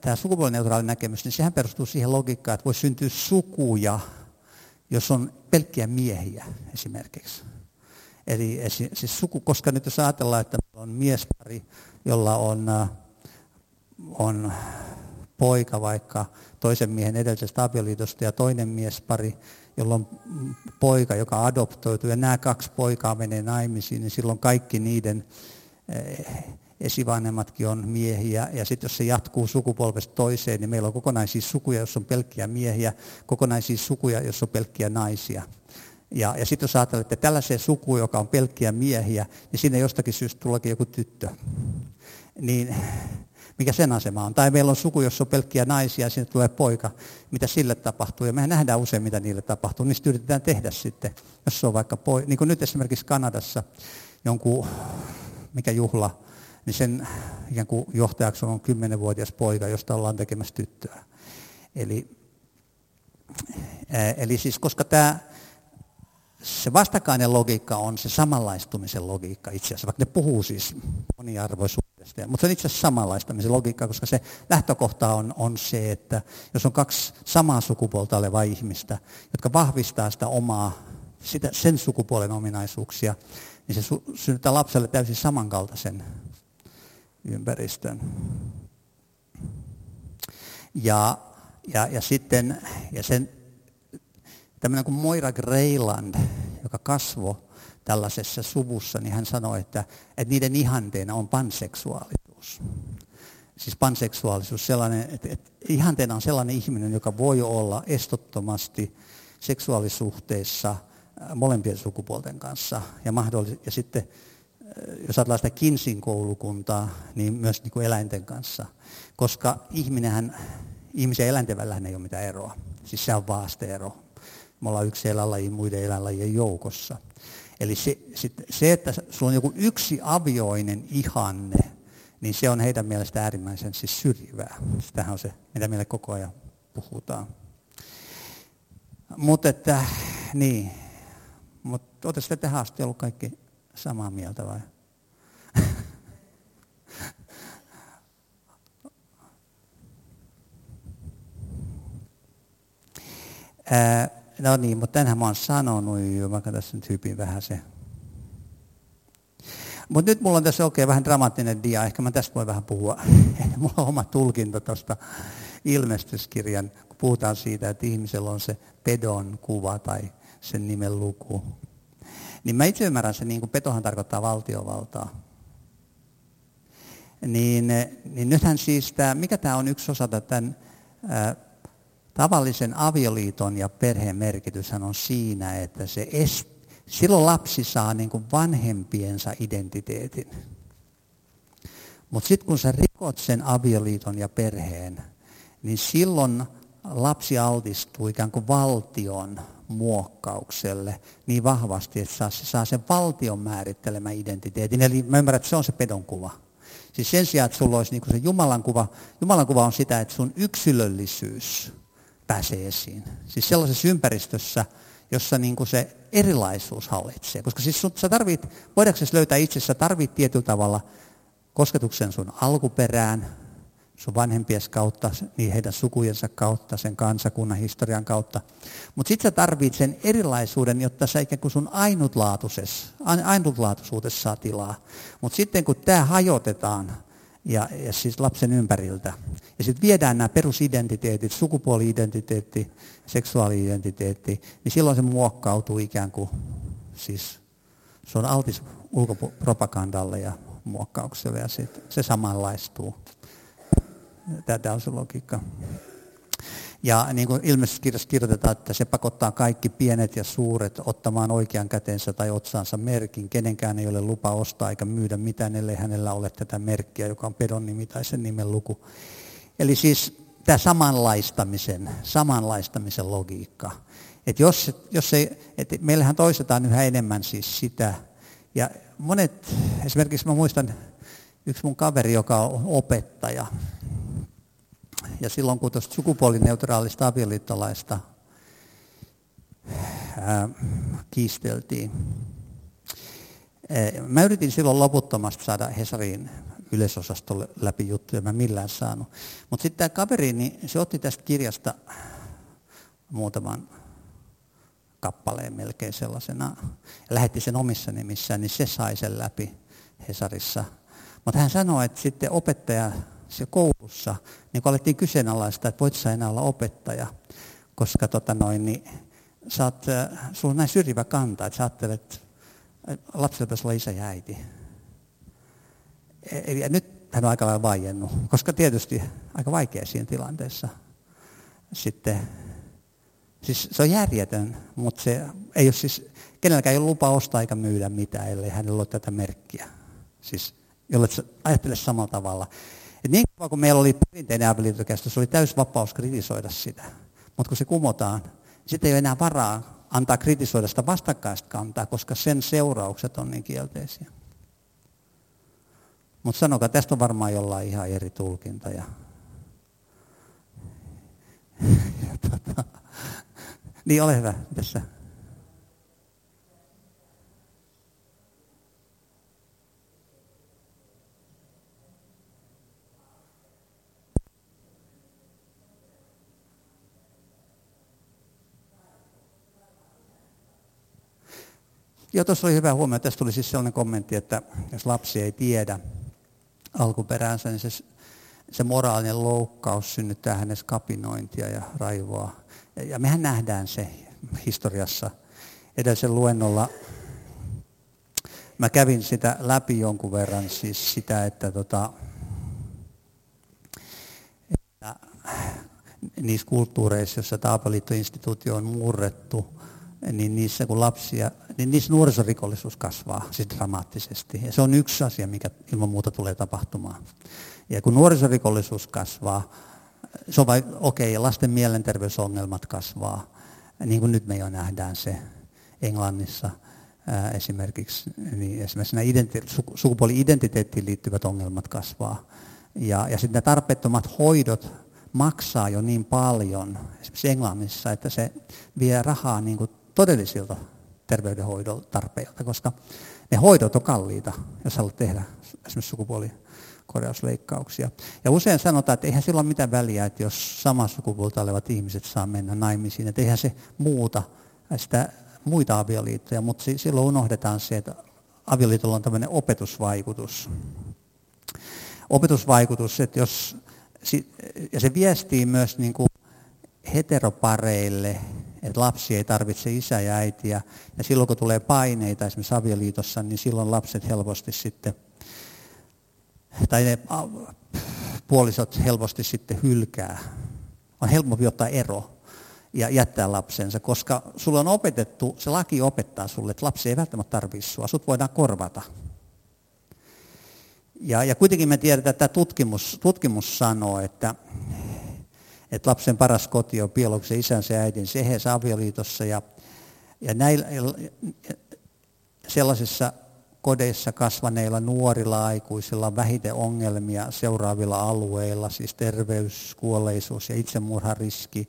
tämä sukupuolineutraali näkemys, niin sehän perustuu siihen logiikkaan, että voi syntyä sukuja, jos on pelkkiä miehiä esimerkiksi. Eli siis suku, koska nyt jos ajatellaan, että on miespari, jolla on, on poika vaikka toisen miehen edellisestä avioliitosta ja toinen miespari, jolla on poika, joka adoptoituu ja nämä kaksi poikaa menee naimisiin, niin silloin kaikki niiden esivanhemmatkin on miehiä, ja sitten jos se jatkuu sukupolvesta toiseen, niin meillä on kokonaisia sukuja, jos on pelkkiä miehiä, kokonaisia sukuja, jos on pelkkiä naisia. Ja, ja sitten jos ajatellaan, että tällaiseen sukuun, joka on pelkkiä miehiä, niin sinne jostakin syystä tuleekin joku tyttö. Niin mikä sen asema on. Tai meillä on suku, jossa on pelkkiä naisia ja sinne tulee poika. Mitä sille tapahtuu? Ja mehän nähdään usein, mitä niille tapahtuu. Niistä yritetään tehdä sitten, jos se on vaikka poika. Niin kuin nyt esimerkiksi Kanadassa jonkun, mikä juhla, niin sen ikään kuin johtajaksi on kymmenenvuotias poika, josta ollaan tekemässä tyttöä. Eli, eli siis koska tämä se vastakkainen logiikka on se samanlaistumisen logiikka itse asiassa, vaikka ne puhuu siis moniarvoisuudesta, mutta se on itse asiassa samanlaistumisen logiikka, koska se lähtökohta on, on se, että jos on kaksi samaa sukupuolta olevaa ihmistä, jotka vahvistaa sitä omaa, sitä, sen sukupuolen ominaisuuksia, niin se synnyttää lapselle täysin samankaltaisen ympäristön. Ja, ja, ja sitten ja sen, tämmöinen kuin Moira Greyland, joka kasvoi tällaisessa suvussa, niin hän sanoi, että, että niiden ihanteena on panseksuaalisuus. Siis panseksuaalisuus, sellainen, että, että ihanteena on sellainen ihminen, joka voi olla estottomasti seksuaalisuhteessa molempien sukupuolten kanssa. Ja, mahdollis- ja sitten jos ajatellaan sitä Kinsin koulukuntaa, niin myös niin kuin eläinten kanssa. Koska ihminenhän, ihmisen ja eläinten välillä ei ole mitään eroa. Siis se on vaasteero. Me ollaan yksi eläinlaji muiden eläinlajien joukossa. Eli se, se, että sulla on joku yksi avioinen ihanne, niin se on heidän mielestä äärimmäisen siis syrjivää. Sitähän on se, mitä meille koko ajan puhutaan. Mutta että, niin. Mutta olette sitten tähän asti ollut kaikki samaa mieltä vai? no niin, mutta tänhän mä oon sanonut jo, vaikka tässä nyt hypin vähän se. Mutta nyt mulla on tässä oikein vähän dramaattinen dia, ehkä mä tästä voin vähän puhua. mulla on oma tulkinta tuosta ilmestyskirjan, kun puhutaan siitä, että ihmisellä on se pedon kuva tai sen nimen luku. Niin mä itse ymmärrän sen, niin kuin petohan tarkoittaa valtiovaltaa. Niin, niin nythän siis tämä, mikä tämä on yksi osa tämän ää, tavallisen avioliiton ja perheen merkityshän on siinä, että se est, silloin lapsi saa niin kuin vanhempiensa identiteetin. Mutta sitten kun sä rikot sen avioliiton ja perheen, niin silloin lapsi altistuu ikään kuin valtion muokkaukselle niin vahvasti, että se saa sen valtion määrittelemän identiteetin. Eli mä ymmärrän, että se on se pedonkuva. Siis sen sijaan, että sulla olisi niin se Jumalan kuva, Jumalan kuva on sitä, että sun yksilöllisyys pääsee esiin. Siis sellaisessa ympäristössä, jossa niin kuin se erilaisuus hallitsee. Koska siis sun, sä tarvit, voidaanko löytää itsessä, tarvit tietyllä tavalla kosketuksen sun alkuperään, sun vanhempies kautta, niin heidän sukujensa kautta, sen kansakunnan historian kautta. Mutta sitten sä tarvit sen erilaisuuden, jotta sä ikään kuin sun ainutlaatuisuudessa saa tilaa. Mutta sitten kun tämä hajotetaan, ja, ja siis lapsen ympäriltä. Ja sitten viedään nämä perusidentiteetit, sukupuoli-identiteetti, seksuaali-identiteetti, niin silloin se muokkautuu ikään kuin, siis se on altis ulkopropagandalle ja muokkaukselle ja sit se samanlaistuu. Tämä on se logiikka. Ja niin kuin ilmeisesti kirjassa kirjoitetaan, että se pakottaa kaikki pienet ja suuret ottamaan oikean kätensä tai otsaansa merkin. Kenenkään ei ole lupa ostaa eikä myydä mitään, ellei hänellä ole tätä merkkiä, joka on pedon nimi tai sen nimen luku. Eli siis tämä samanlaistamisen, samanlaistamisen logiikka. Et jos, jos ei, et meillähän toistetaan yhä enemmän siis sitä. Ja monet, esimerkiksi mä muistan yksi mun kaveri, joka on opettaja, ja silloin kun tuosta sukupuolineutraalista avioliittolaista ää, kiisteltiin, Mä yritin silloin loputtomasti saada Hesarin yleisosastolle läpi juttuja, mä millään saanut. Mutta sitten tämä kaveri, niin se otti tästä kirjasta muutaman kappaleen melkein sellaisena. Ja lähetti sen omissa nimissään, niin se sai sen läpi Hesarissa. Mutta hän sanoi, että sitten opettaja se koulussa, niin kun alettiin kyseenalaista, että voit sä enää olla opettaja, koska tota noin, niin, oot, äh, sulla on näin syrjivä kanta, että sä ajattelet, että lapsella pitäisi olla isä ja äiti. E, eli nyt hän on aika lailla vaiennut, koska tietysti aika vaikea siinä tilanteessa sitten, siis se on järjetön, mutta se ei ole siis, kenelläkään ei ole lupa ostaa eikä myydä mitään, ellei hänellä ole tätä merkkiä. Siis, jolle ajattele samalla tavalla. Et niin kauan kuin meillä oli perinteinen avioliittokäsitys, oli täys vapaus kritisoida sitä. Mutta kun se kumotaan, niin sitten ei ole enää varaa antaa kritisoida sitä vastakkaista kantaa, koska sen seuraukset on niin kielteisiä. Mutta sanokaa, tästä on varmaan jollain ihan eri tulkinta. Ja, ja tota, niin ole hyvä, tässä. Joo, tuossa oli hyvä huomio. Tässä tuli siis sellainen kommentti, että jos lapsi ei tiedä alkuperäänsä, niin se, se moraalinen loukkaus synnyttää hänessä kapinointia ja raivoa. Ja, ja mehän nähdään se historiassa. Edellisen luennolla mä kävin sitä läpi jonkun verran, siis sitä, että, tota, että niissä kulttuureissa, joissa Taapaliittoinstituutio on murrettu, niin niissä kun lapsia, niin niissä nuorisorikollisuus kasvaa siis dramaattisesti. Ja se on yksi asia, mikä ilman muuta tulee tapahtumaan. Ja kun nuorisorikollisuus kasvaa, se on okei, okay, lasten mielenterveysongelmat kasvaa, niin kuin nyt me jo nähdään se Englannissa ää, esimerkiksi, niin esimerkiksi nämä identi- sukupuoli-identiteettiin liittyvät ongelmat kasvaa. Ja, ja sitten nämä tarpeettomat hoidot maksaa jo niin paljon, esimerkiksi Englannissa, että se vie rahaa niin kuin todellisilta terveydenhoidon tarpeilta, koska ne hoidot on kalliita, jos haluat tehdä esimerkiksi sukupuolikorjausleikkauksia. Ja usein sanotaan, että eihän sillä ole mitään väliä, että jos samaa sukupuolta olevat ihmiset saa mennä naimisiin, että eihän se muuta sitä muita avioliittoja, mutta silloin unohdetaan se, että avioliitolla on tämmöinen opetusvaikutus. Opetusvaikutus, että jos, ja se viestii myös niin kuin heteropareille, että lapsi ei tarvitse isää ja äitiä. Ja silloin kun tulee paineita esimerkiksi avioliitossa, niin silloin lapset helposti sitten, tai ne puolisot helposti sitten hylkää. On helpompi ottaa ero ja jättää lapsensa, koska sulla on opetettu, se laki opettaa sulle, että lapsi ei välttämättä tarvitse sua, sut voidaan korvata. Ja, ja kuitenkin me tiedetään, että tutkimus, tutkimus sanoo, että, että lapsen paras koti on biologisen isänsä ja äidin seheessä avioliitossa. Ja, ja näillä, sellaisissa kodeissa kasvaneilla nuorilla aikuisilla on vähiten ongelmia seuraavilla alueilla, siis terveys, kuolleisuus ja itsemurhariski,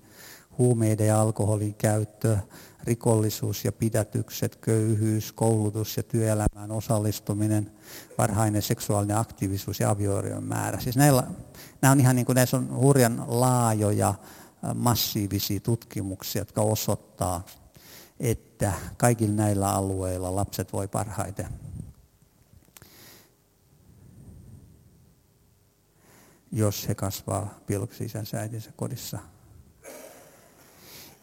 huumeiden ja alkoholin käyttö, rikollisuus ja pidätykset, köyhyys, koulutus ja työelämään osallistuminen, varhainen seksuaalinen aktiivisuus ja avioerion määrä. Siis näillä, nämä on ihan niin kuin, näissä on hurjan laajoja, massiivisia tutkimuksia, jotka osoittaa, että kaikilla näillä alueilla lapset voi parhaiten. jos he kasvaa biologisen isänsä äitinsä kodissa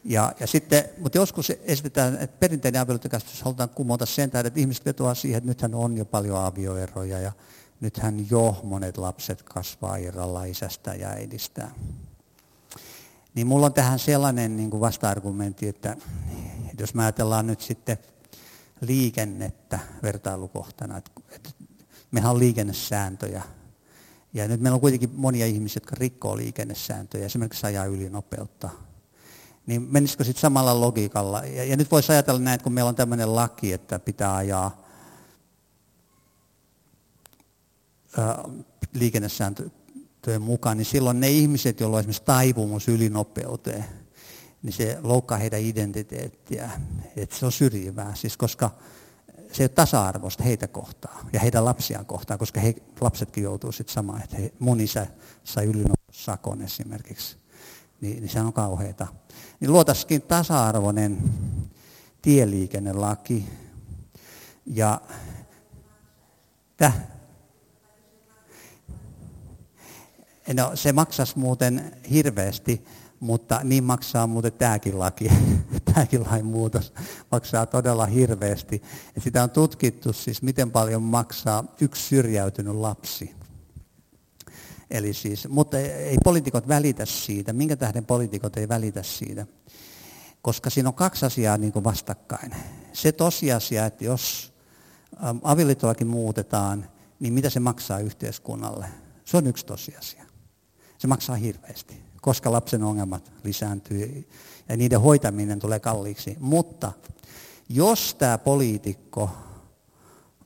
ja, ja sitten, mutta joskus esitetään, että perinteinen avioliittokäsitys halutaan kumota sen tähden, että ihmiset vetoaa siihen, että nythän on jo paljon avioeroja ja nythän jo monet lapset kasvaa irralla isästä ja äidistä. Niin mulla on tähän sellainen niin kuin vasta-argumentti, että, että jos mä ajatellaan nyt sitten liikennettä vertailukohtana, että, että mehän on liikennesääntöjä. Ja nyt meillä on kuitenkin monia ihmisiä, jotka rikkoo liikennesääntöjä, esimerkiksi ajaa ylinopeutta niin menisikö sitten samalla logiikalla? Ja, ja nyt voisi ajatella näin, että kun meillä on tämmöinen laki, että pitää ajaa ää, liikennesääntöjen mukaan, niin silloin ne ihmiset, joilla on esimerkiksi taipumus ylinopeuteen, niin se loukkaa heidän identiteettiä. Että se on syrjivää, siis koska se ei ole tasa-arvoista heitä kohtaa ja heidän lapsiaan kohtaan, koska he, lapsetkin joutuu sitten samaan, että he, mun isä sai ylinopeussakon esimerkiksi niin, niin se on kauheita. Niin luotaisikin tasa-arvoinen tieliikennelaki. Ja täh, No se maksaisi muuten hirveästi, mutta niin maksaa muuten tämäkin laki, tämäkin lain muutos maksaa todella hirveästi. Ja sitä on tutkittu siis, miten paljon maksaa yksi syrjäytynyt lapsi. Eli siis, mutta ei poliitikot välitä siitä. Minkä tähden poliitikot ei välitä siitä? Koska siinä on kaksi asiaa niin kuin vastakkain. Se tosiasia, että jos avioliittolakin muutetaan, niin mitä se maksaa yhteiskunnalle? Se on yksi tosiasia. Se maksaa hirveästi, koska lapsen ongelmat lisääntyy ja niiden hoitaminen tulee kalliiksi. Mutta jos tämä poliitikko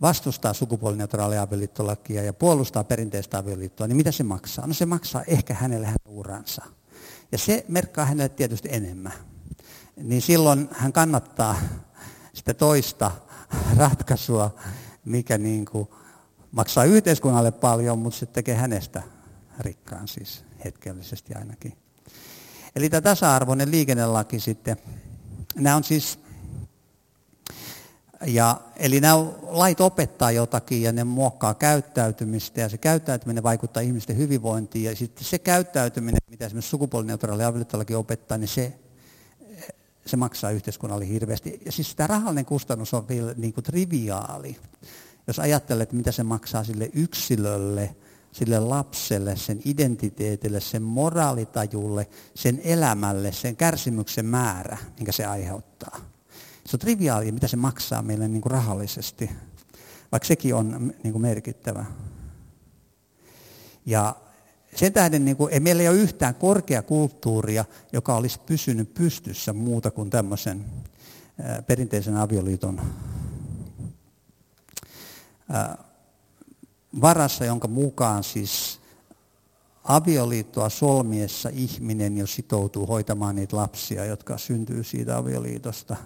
vastustaa sukupuolineutraalia avioliittolakia ja puolustaa perinteistä avioliittoa, niin mitä se maksaa? No se maksaa ehkä hänelle hänen uransa. Ja se merkkaa hänelle tietysti enemmän. Niin silloin hän kannattaa sitä toista ratkaisua, mikä niin kuin maksaa yhteiskunnalle paljon, mutta se tekee hänestä rikkaan siis hetkellisesti ainakin. Eli tämä tasa-arvoinen liikennelaki sitten, nämä on siis ja, eli nämä lait opettaa jotakin ja ne muokkaa käyttäytymistä ja se käyttäytyminen vaikuttaa ihmisten hyvinvointiin ja sitten se käyttäytyminen, mitä esimerkiksi sukupuolineutraali avioliittolaki opettaa, niin se, se maksaa yhteiskunnalle hirveästi. Ja siis tämä rahallinen kustannus on vielä niin kuin triviaali. Jos ajattelet, mitä se maksaa sille yksilölle, sille lapselle, sen identiteetille, sen moraalitajulle, sen elämälle, sen kärsimyksen määrä, minkä se aiheuttaa se on triviaalia, mitä se maksaa meille niin kuin rahallisesti, vaikka sekin on niin kuin merkittävä. Ja sen tähden niin kuin, ei meillä ei ole yhtään korkeakulttuuria, joka olisi pysynyt pystyssä muuta kuin tämmöisen perinteisen avioliiton varassa, jonka mukaan siis avioliittoa solmiessa ihminen jo sitoutuu hoitamaan niitä lapsia, jotka syntyy siitä avioliitosta.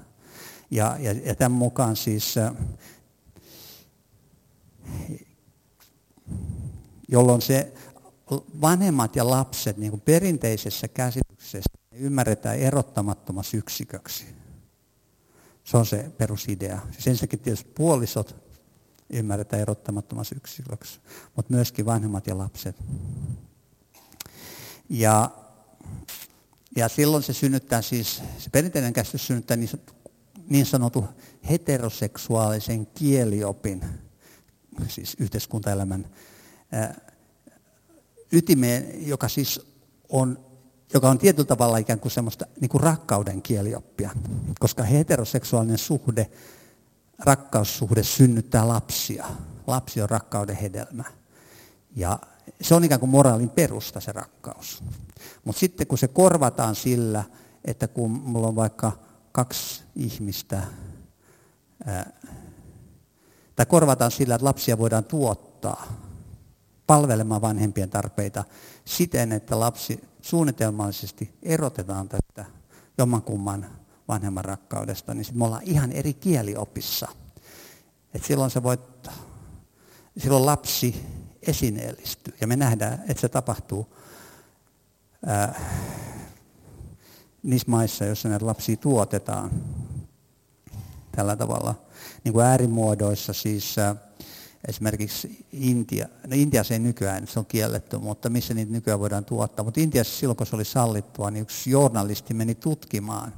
Ja, ja, ja tämän mukaan siis, jolloin se vanhemmat ja lapset niin kuin perinteisessä käsityksessä ymmärretään erottamattomassa yksiköksi. Se on se perusidea. Siis ensinnäkin tietysti puolisot ymmärretään erottamattomassa yksiköksi, mutta myöskin vanhemmat ja lapset. Ja, ja silloin se synnyttää siis, se perinteinen käsitys synnyttää niin, niin sanotun heteroseksuaalisen kieliopin, siis yhteiskuntaelämän ytimeen, joka siis on, joka on tietyllä tavalla ikään kuin semmoista niin kuin rakkauden kielioppia, koska heteroseksuaalinen suhde, rakkaussuhde synnyttää lapsia. Lapsi on rakkauden hedelmä. Ja se on ikään kuin moraalin perusta se rakkaus. Mutta sitten kun se korvataan sillä, että kun mulla on vaikka kaksi ihmistä, ää, tai korvataan sillä, että lapsia voidaan tuottaa palvelemaan vanhempien tarpeita siten, että lapsi suunnitelmallisesti erotetaan tästä jommankumman vanhemman rakkaudesta, niin sitten me ollaan ihan eri kieliopissa. Et silloin se voit, silloin lapsi esineellistyy. Ja me nähdään, että se tapahtuu ää, niissä maissa, joissa näitä lapsia tuotetaan tällä tavalla. Niin kuin äärimuodoissa siis ää, esimerkiksi Intia, no Intiassa ei nykyään, se on kielletty, mutta missä niitä nykyään voidaan tuottaa. Mutta Intiassa silloin, kun se oli sallittua, niin yksi journalisti meni tutkimaan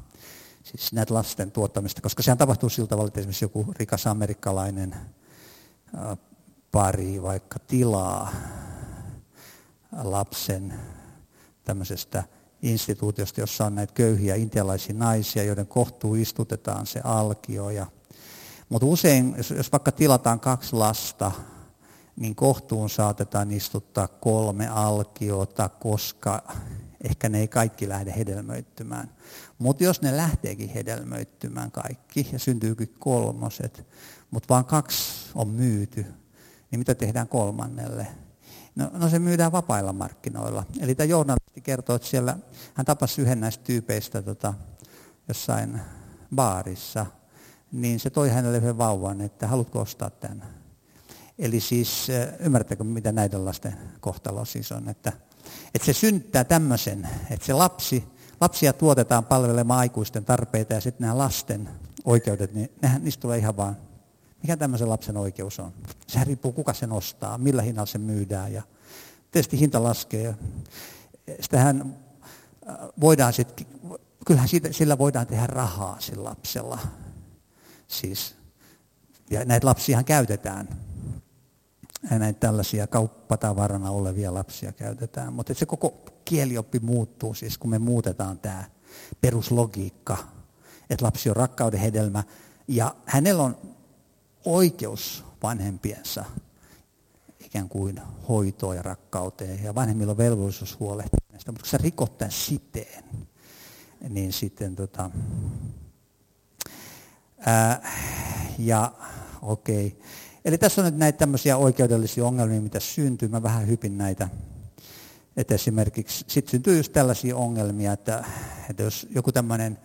siis näitä lasten tuottamista, koska sehän tapahtuu sillä tavalla, että esimerkiksi joku rikas amerikkalainen pari vaikka tilaa lapsen tämmöisestä instituutiosta, jossa on näitä köyhiä intialaisia naisia, joiden kohtuu istutetaan se alkio. Ja, mutta usein, jos, jos vaikka tilataan kaksi lasta, niin kohtuun saatetaan istuttaa kolme alkiota, koska ehkä ne ei kaikki lähde hedelmöittymään. Mutta jos ne lähteekin hedelmöittymään kaikki ja syntyykin kolmoset, mutta vain kaksi on myyty, niin mitä tehdään kolmannelle? No, no se myydään vapailla markkinoilla. Eli tämä journalisti kertoo, että siellä hän tapasi yhden näistä tyypeistä tota, jossain baarissa, niin se toi hänelle yhden vauvan, että haluatko ostaa tämän. Eli siis ymmärrättekö, mitä näiden lasten kohtalo siis on, että, että se synnyttää tämmöisen, että se lapsi, lapsia tuotetaan palvelemaan aikuisten tarpeita ja sitten nämä lasten oikeudet, niin nehän, niistä tulee ihan vaan mikä tämmöisen lapsen oikeus on? Sehän riippuu kuka sen ostaa, millä hinnalla se myydään ja tietysti hinta laskee. Sitähän äh, voidaan sitten, kyllähän siitä, sillä voidaan tehdä rahaa sillä lapsella. Siis, ja näitä lapsiahan käytetään. Ja näitä tällaisia kauppatavarana olevia lapsia käytetään. Mutta se koko kielioppi muuttuu siis, kun me muutetaan tämä peruslogiikka, että lapsi on rakkauden hedelmä. Ja hänellä on oikeus vanhempiensa ikään kuin hoitoon ja rakkauteen. Ja vanhemmilla on velvollisuus huolehtia näistä. Mutta kun sä rikot tämän siteen, niin sitten tota, ää, ja okei. Okay. Eli tässä on nyt näitä tämmöisiä oikeudellisia ongelmia, mitä syntyy. Mä vähän hypin näitä. Että esimerkiksi sitten syntyy just tällaisia ongelmia, että, että jos joku tämmöinen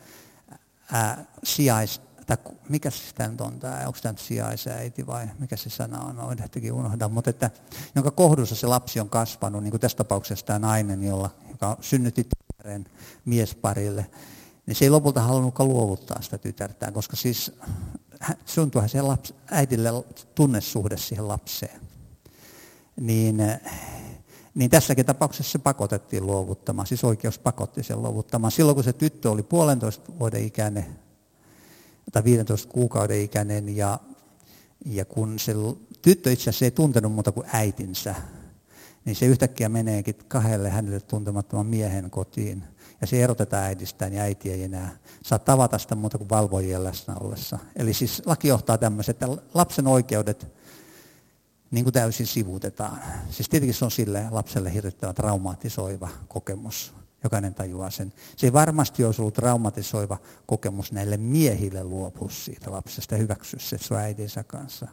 sijais, tai mikä se tämä nyt on, tämä, onko tämä nyt sijaisäiti vai mikä se sana on, no ehtikin unohda, mutta että, jonka kohdussa se lapsi on kasvanut, niin kuin tässä tapauksessa tämä nainen, jolla, joka synnytti tyttären miesparille, niin se ei lopulta halunnutkaan luovuttaa sitä tytärtään, koska siis syntyhän se lapsi, äidille tunnesuhde siihen lapseen. Niin, niin tässäkin tapauksessa se pakotettiin luovuttamaan, siis oikeus pakotti sen luovuttamaan. Silloin kun se tyttö oli puolentoista vuoden ikäinen, tai 15 kuukauden ikäinen ja, ja kun se tyttö itse asiassa ei tuntenut muuta kuin äitinsä, niin se yhtäkkiä meneekin kahdelle hänelle tuntemattoman miehen kotiin. Ja se erotetaan äidistään ja äiti ei enää saa tavata sitä muuta kuin valvojien läsnä ollessa. Eli siis laki johtaa tämmöisen, että lapsen oikeudet niin kuin täysin sivuutetaan. Siis tietenkin se on sille lapselle hirvittävä traumatisoiva kokemus. Jokainen tajuaa sen. Se varmasti olisi ollut traumatisoiva kokemus näille miehille luopua siitä lapsesta hyväksyä se, on äitinsä kanssa.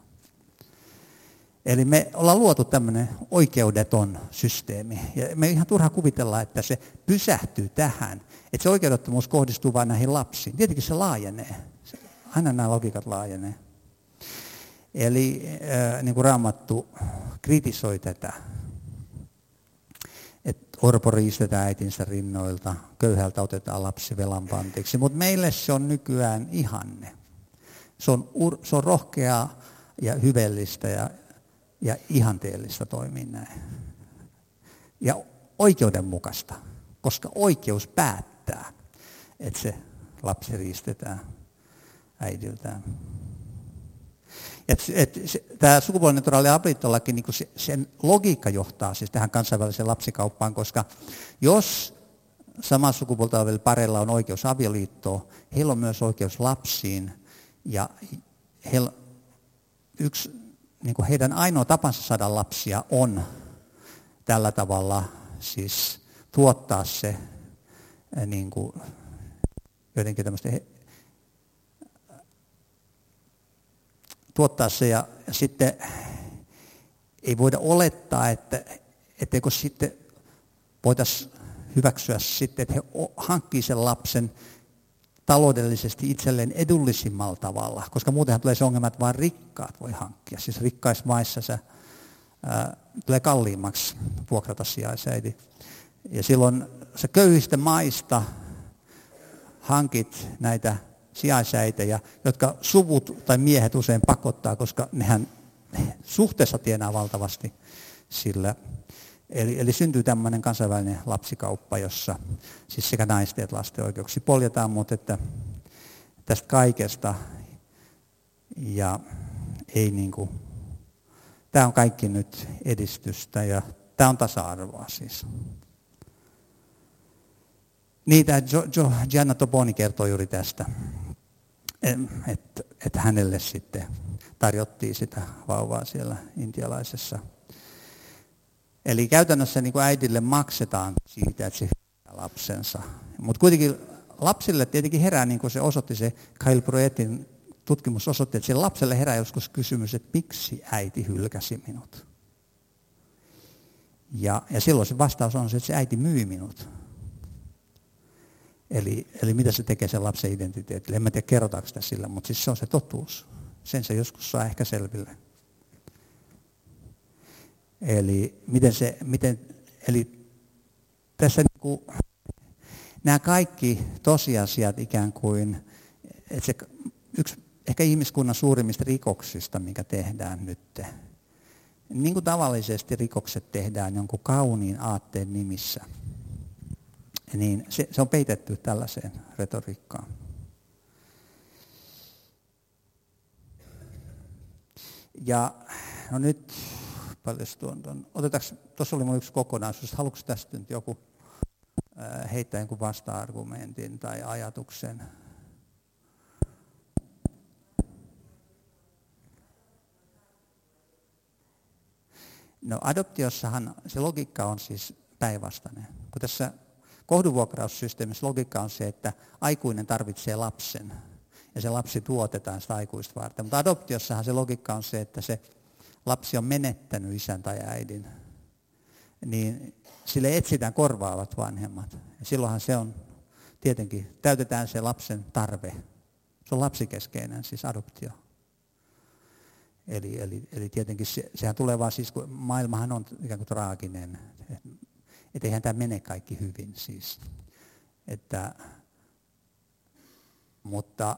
Eli me ollaan luotu tämmöinen oikeudeton systeemi. Ja me ihan turha kuvitella, että se pysähtyy tähän. Että se oikeudettomuus kohdistuu vain näihin lapsiin. Tietenkin se laajenee. Aina nämä logiikat laajenee. Eli niin kuin Raamattu kritisoi tätä, orpo riistetään äitinsä rinnoilta, köyhältä otetaan lapsi velan pantiksi. Mutta meille se on nykyään ihanne. Se on, ur, se on rohkeaa ja hyvellistä ja, ja ihanteellista toimia näin. Ja oikeudenmukaista, koska oikeus päättää, että se lapsi riistetään äidiltään. Et, et, tämä sukupuolineutraali avioliittolaki, niin se, sen logiikka johtaa siis tähän kansainväliseen lapsikauppaan, koska jos samaa sukupuolta olevilla pareilla on oikeus avioliittoon, heillä on myös oikeus lapsiin ja heillä, yksi, niin kuin heidän ainoa tapansa saada lapsia on tällä tavalla siis tuottaa se niin kuin, jotenkin tämmöistä tuottaa se ja, ja sitten ei voida olettaa, että etteikö sitten voitaisiin hyväksyä sitten, että he hankkii sen lapsen taloudellisesti itselleen edullisimmalla tavalla, koska muutenhan tulee se ongelma, että vain rikkaat voi hankkia. Siis rikkaissa maissa se ää, tulee kalliimmaksi vuokrata sijaisäiti. Ja silloin se köyhistä maista hankit näitä sijaisäitejä, jotka suvut tai miehet usein pakottaa, koska nehän suhteessa tienaa valtavasti sillä. Eli, eli syntyy tämmöinen kansainvälinen lapsikauppa, jossa siis sekä naisten että lasten oikeuksia poljetaan, mutta että tästä kaikesta ja ei niin kuin, tämä on kaikki nyt edistystä ja tämä on tasa-arvoa siis. Jo, jo, Gianna Toponi kertoo juuri tästä että et hänelle sitten tarjottiin sitä vauvaa siellä intialaisessa. Eli käytännössä niin kuin äidille maksetaan siitä, että se lapsensa. Mutta kuitenkin lapsille tietenkin herää, niin kuin se osoitti se Kyle Proetin tutkimus osoitti, että sille lapselle herää joskus kysymys, että miksi äiti hylkäsi minut. Ja, ja silloin se vastaus on se, että se äiti myi minut. Eli, eli mitä se tekee sen lapsen identiteetille. En mä tiedä, kerrotaanko sitä sillä, mutta siis se on se totuus. Sen se joskus saa ehkä selville. Eli, miten se, miten, eli tässä niin kuin, nämä kaikki tosiasiat ikään kuin, että se yksi ehkä ihmiskunnan suurimmista rikoksista, mikä tehdään nyt, niin kuin tavallisesti rikokset tehdään jonkun kauniin aatteen nimissä – niin se, se on peitetty tällaiseen retoriikkaan. Ja no nyt paljastuon tuon. Otetaanko, tuossa oli yksi kokonaisuus, haluatko tästä nyt joku heittää jonkun vasta-argumentin tai ajatuksen? No adoptiossahan se logiikka on siis päinvastainen. Kun tässä Kohdunvuokraussysteemissä logiikka on se, että aikuinen tarvitsee lapsen ja se lapsi tuotetaan sitä aikuista varten. Mutta adoptiossahan se logiikka on se, että se lapsi on menettänyt isän tai äidin. Niin sille etsitään korvaavat vanhemmat. Ja silloinhan se on, tietenkin, täytetään se lapsen tarve. Se on lapsikeskeinen, siis adoptio. Eli, eli, eli tietenkin se, sehän tulee vaan siis, kun maailmahan on ikään kuin traaginen että eihän tämä mene kaikki hyvin siis. Että, mutta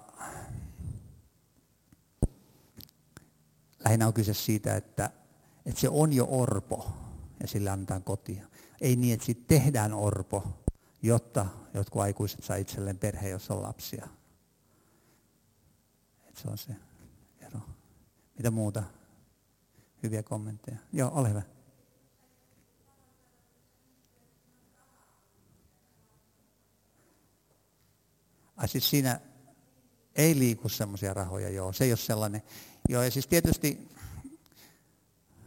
lähinnä on kyse siitä, että, että se on jo orpo ja sille annetaan kotia. Ei niin, että sitten tehdään orpo, jotta jotkut aikuiset saa itselleen perhe, jossa on lapsia. Että se on se ero. Mitä muuta? Hyviä kommentteja. Joo, ole hyvä. Ai siis siinä ei liiku semmoisia rahoja, joo. Se ei ole sellainen. Joo, ja siis tietysti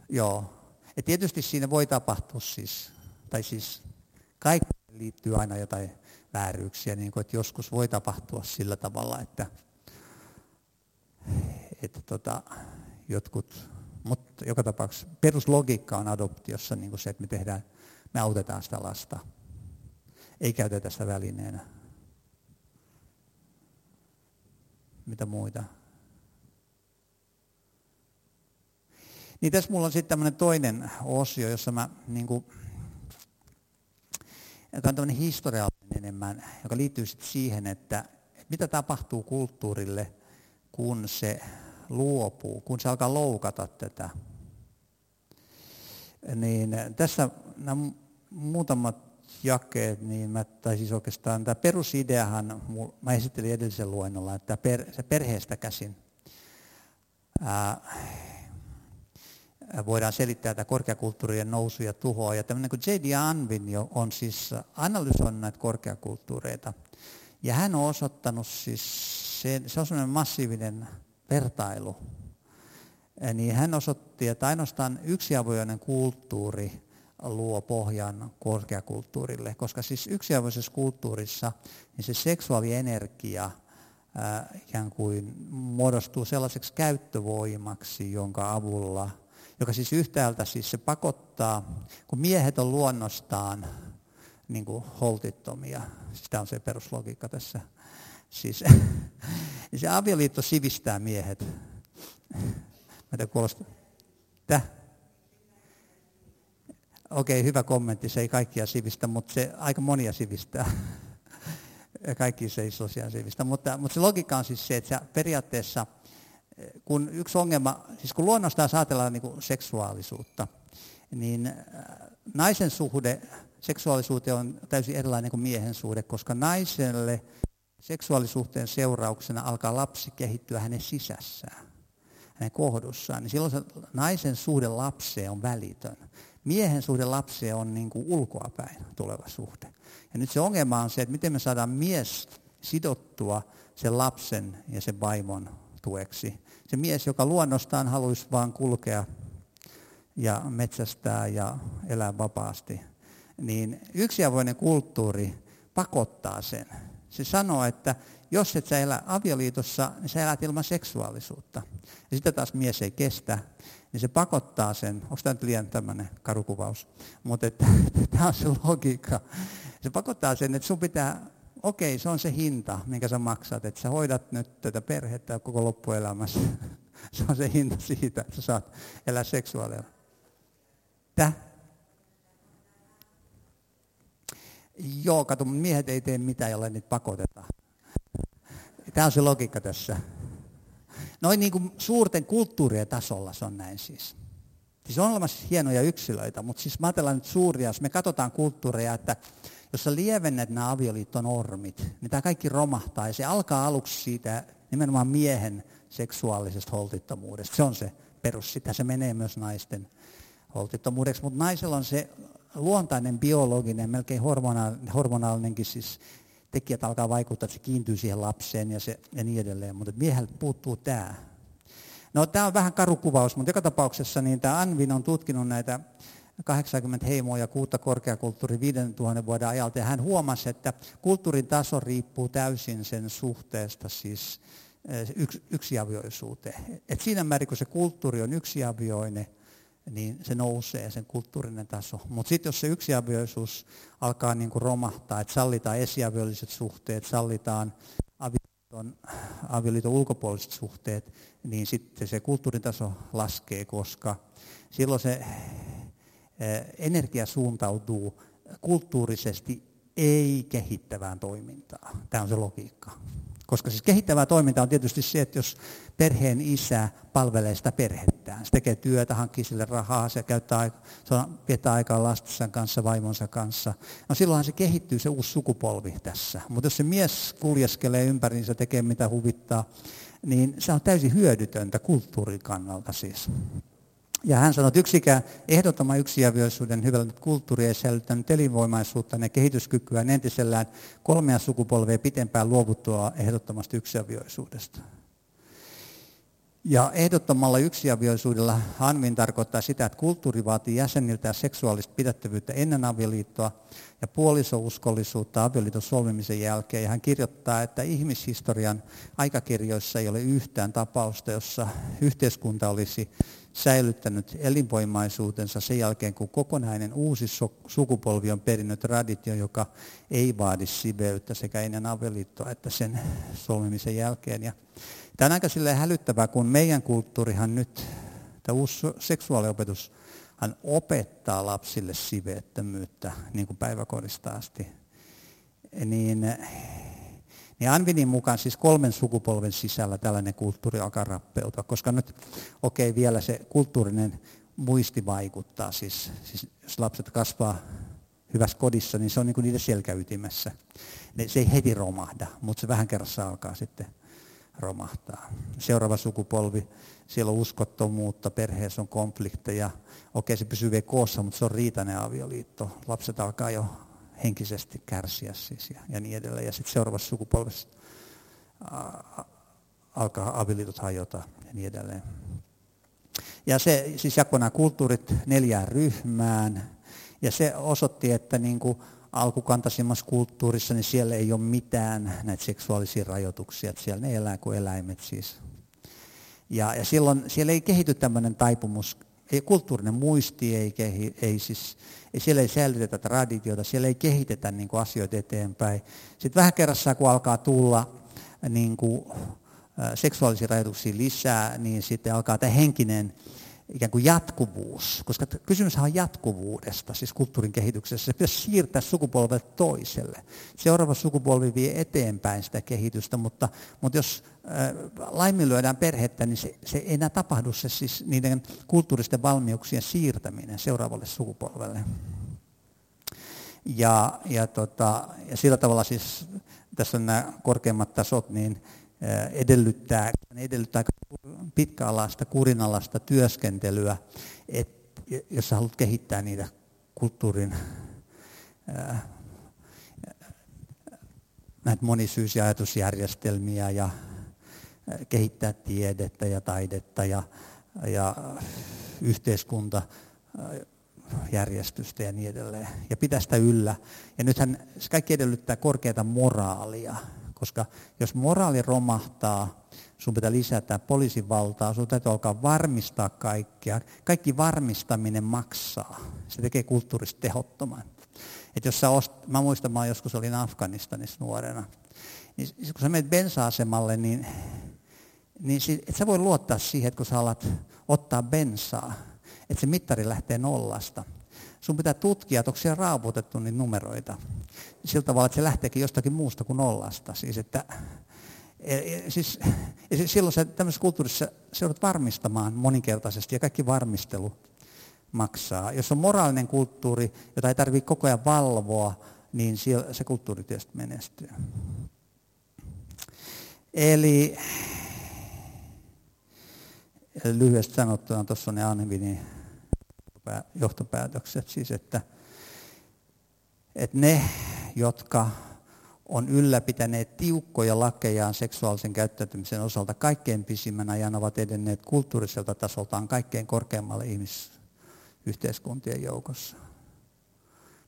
Joo. Ja tietysti siinä voi tapahtua siis, tai siis kaikki liittyy aina jotain vääryyksiä, niin kuin, että joskus voi tapahtua sillä tavalla, että, että tota, jotkut, mutta joka tapauksessa peruslogiikka on adoptiossa niin kuin se, että me tehdään, me autetaan sitä lasta, ei käytetä sitä välineenä. Mitä muita? Niin tässä mulla on sitten tämmöinen toinen osio, jossa mä niin kuin, joka on tämmöinen historiallinen enemmän, joka liittyy sitten siihen, että mitä tapahtuu kulttuurille, kun se luopuu, kun se alkaa loukata tätä. Niin tässä nämä muutamat jakeet, niin mä, tai siis oikeastaan tämä perusideahan, mä esittelin edellisen luennolla, että per, se perheestä käsin ää, voidaan selittää tätä korkeakulttuurien nousu ja tuhoa. Ja tämmöinen kuin J.D. Anvin jo on siis analysoinut näitä korkeakulttuureita. Ja hän on osoittanut siis, se, se on semmoinen massiivinen vertailu. Niin hän osoitti, että ainoastaan yksiavoinen kulttuuri luo pohjan korkeakulttuurille, koska siis yksiavoisessa kulttuurissa niin se seksuaalienergia ää, ikään kuin muodostuu sellaiseksi käyttövoimaksi, jonka avulla – joka siis yhtäältä siis se pakottaa, kun miehet on luonnostaan niin kuin holtittomia, siis tämä on se peruslogiikka tässä, siis niin se avioliitto sivistää miehet. Mä tiedän, kuulostaa. Okei, hyvä kommentti, se ei kaikkia sivistä, mutta se aika monia sivistää. Kaikki se ei tosiaan sivistä, mutta, mutta se logiikka on siis se, että se periaatteessa kun yksi ongelma, siis kun luonnostaan ajatellaan niin kuin seksuaalisuutta, niin äh, naisen suhde seksuaalisuuteen on täysin erilainen kuin miehen suhde, koska naiselle seksuaalisuhteen seurauksena alkaa lapsi kehittyä hänen sisässään, hänen kohdussaan, niin silloin se naisen suhde lapseen on välitön. Miehen suhde lapseen on niin kuin ulkoapäin tuleva suhde. Ja nyt se ongelma on se, että miten me saadaan mies sidottua sen lapsen ja sen vaimon tueksi se mies, joka luonnostaan haluaisi vaan kulkea ja metsästää ja elää vapaasti, niin yksiavoinen kulttuuri pakottaa sen. Se sanoo, että jos et sä elä avioliitossa, niin sä elät ilman seksuaalisuutta. Ja sitä taas mies ei kestä, niin se pakottaa sen, onko tämä nyt liian tämmöinen karukuvaus, mutta tämä on se logiikka. Se pakottaa sen, että sun pitää okei, se on se hinta, minkä sä maksat, että sä hoidat nyt tätä perhettä koko loppuelämässä. Se on se hinta siitä, että sä saat elää seksuaalilla. Täh? Joo, kato, miehet ei tee mitään, jolle niitä pakotetaan. Tämä on se logiikka tässä. Noin niin kuin suurten kulttuurien tasolla se on näin siis. Siis on olemassa hienoja yksilöitä, mutta siis mä ajatellaan nyt suuria, jos me katsotaan kulttuureja, että jos sä lievennät nämä avioliittonormit, niin tämä kaikki romahtaa ja se alkaa aluksi siitä nimenomaan miehen seksuaalisesta holtittomuudesta. Se on se perus. Sitä se menee myös naisten holtittomuudeksi, mutta naisella on se luontainen biologinen, melkein hormonaalinenkin siis tekijät alkaa vaikuttaa, että se kiintyy siihen lapseen ja, se, ja niin edelleen, mutta mieheltä puuttuu tämä. No tämä on vähän karukuvaus, mutta joka tapauksessa niin tämä Anvin on tutkinut näitä 80 heimoa ja kuutta korkeakulttuuri 5000 vuoden ajalta. Ja hän huomasi, että kulttuurin taso riippuu täysin sen suhteesta siis eh, yks, yksiavioisuuteen. Et siinä määrin, kun se kulttuuri on yksiavioinen, niin se nousee sen kulttuurinen taso. Mutta sitten jos se yksiavioisuus alkaa niin kuin romahtaa, että sallitaan esiaviolliset suhteet, sallitaan avioliiton, avioliiton ulkopuoliset suhteet, niin sitten se kulttuurin taso laskee, koska silloin se energia suuntautuu kulttuurisesti ei kehittävään toimintaan. Tämä on se logiikka. Koska siis kehittävää toiminta on tietysti se, että jos perheen isä palvelee sitä perhettään, se tekee työtä, hankkii sille rahaa, se, käyttää, se on, viettää aikaa lastensa kanssa, vaimonsa kanssa, no silloinhan se kehittyy se uusi sukupolvi tässä. Mutta jos se mies kuljeskelee ympäriinsä, tekee mitä huvittaa, niin se on täysin hyödytöntä kulttuurin kannalta siis. Ja hän sanoi, että yksikään ehdottoman yksiavioisuuden hyvällä kulttuuri ei säilyttänyt elinvoimaisuutta ja kehityskykyä entisellään kolmea sukupolvea pitempään luovuttua ehdottomasti yksiavioisuudesta. Ja ehdottomalla yksiavioisuudella Hanvin tarkoittaa sitä, että kulttuuri vaatii jäseniltä seksuaalista pidättävyyttä ennen avioliittoa ja puolisouskollisuutta avioliiton solmimisen jälkeen. Ja hän kirjoittaa, että ihmishistorian aikakirjoissa ei ole yhtään tapausta, jossa yhteiskunta olisi säilyttänyt elinvoimaisuutensa sen jälkeen, kun kokonainen uusi sukupolvi on perinnyt traditio, joka ei vaadi siveyttä sekä ennen avioliittoa että sen solmimisen jälkeen. Ja tämä on aika hälyttävää, kun meidän kulttuurihan nyt, tämä uusi seksuaaliopetus, hän opettaa lapsille siveettömyyttä niin kuin päiväkodista asti. Niin niin Anvinin mukaan siis kolmen sukupolven sisällä tällainen kulttuuri alkaa rappeutua, koska nyt okei okay, vielä se kulttuurinen muisti vaikuttaa, siis, siis jos lapset kasvaa hyvässä kodissa, niin se on niin kuin niiden selkäytimessä. Se ei heti romahda, mutta se vähän kerrassa alkaa sitten romahtaa. Seuraava sukupolvi, siellä on uskottomuutta, perheessä on konflikteja. Okei, se pysyy vielä koossa, mutta se on riitainen avioliitto. Lapset alkaa jo henkisesti kärsiä siis ja, ja niin edelleen. Ja sitten seuraavassa sukupolvessa alkaa avioliitot hajota ja niin edelleen. Ja se siis jakoi nämä kulttuurit neljään ryhmään. Ja se osoitti, että niin kuin alkukantaisimmassa kulttuurissa, niin siellä ei ole mitään näitä seksuaalisia rajoituksia. Että siellä ne elää kuin eläimet siis. Ja, ja silloin siellä ei kehity tämmöinen taipumus ei, kulttuurinen muisti ei, kehi, ei siis, ei, siellä ei säilytetä traditiota, siellä ei kehitetä niin kuin asioita eteenpäin. Sitten vähän kerrassaan, kun alkaa tulla niin kuin, seksuaalisia rajoituksia lisää, niin sitten alkaa tämä henkinen ikään kuin jatkuvuus, koska kysymys on jatkuvuudesta, siis kulttuurin kehityksessä. Se pitäisi siirtää sukupolvelta toiselle. Seuraava sukupolvi vie eteenpäin sitä kehitystä, mutta, mutta jos äh, laiminlyödään perhettä, niin se, se ei enää tapahdu se siis niiden kulttuuristen valmiuksien siirtäminen seuraavalle sukupolvelle. Ja, ja, tota, ja sillä tavalla siis, tässä on nämä korkeimmat tasot, niin edellyttää, edellyttää pitkäalaista, kurinalaista työskentelyä, et, jos haluat kehittää niitä kulttuurin ää, näitä monisyisiä ajatusjärjestelmiä ja kehittää tiedettä ja taidetta ja, ja yhteiskunta järjestystä ja niin edelleen. Ja pitää sitä yllä. Ja nythän se kaikki edellyttää korkeata moraalia koska jos moraali romahtaa, sun pitää lisätä poliisin valtaa, sun täytyy alkaa varmistaa kaikkea. Kaikki varmistaminen maksaa. Se tekee kulttuurista tehottoman. Et jos sä ost... Mä muistan, mä joskus olin Afganistanissa nuorena. Niin kun sä menet bensa-asemalle, niin, niin et sä voi luottaa siihen, että kun sä alat ottaa bensaa, että se mittari lähtee nollasta. Sun pitää tutkia, että onko siellä raaputettu niitä numeroita sillä tavalla, että se lähteekin jostakin muusta kuin nollasta. Siis, että, e, e, siis, silloin se, tämmöisessä kulttuurissa se joudut varmistamaan moninkertaisesti ja kaikki varmistelu maksaa. Jos on moraalinen kulttuuri, jota ei tarvitse koko ajan valvoa, niin se kulttuuri tietysti menestyy. Eli lyhyesti sanottuna tuossa on ne Anvinin johtopäätökset, siis että, että ne, jotka on ylläpitäneet tiukkoja lakejaan seksuaalisen käyttäytymisen osalta kaikkein pisimmän ajan, ovat edenneet kulttuuriselta tasoltaan kaikkein korkeammalle ihmisyhteiskuntien joukossa.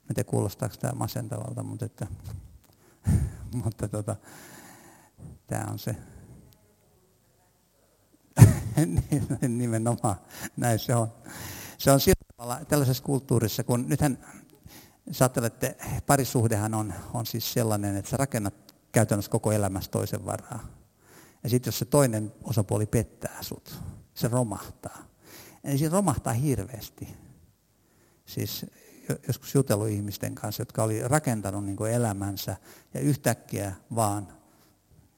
Mä tiedä, kuulostaako tämä masentavalta, mutta, että, mutta tota, tämä on se. Nimenomaan, näin se on. Se on sillä tavalla tällaisessa kulttuurissa, kun nythän Sä ajattelette, parisuhdehan on, on siis sellainen, että sä rakennat käytännössä koko elämässä toisen varaa. Ja sitten jos se toinen osapuoli pettää sut, se romahtaa. Eli se romahtaa hirveästi. Siis joskus jutellut ihmisten kanssa, jotka oli rakentanut niin kuin elämänsä ja yhtäkkiä vaan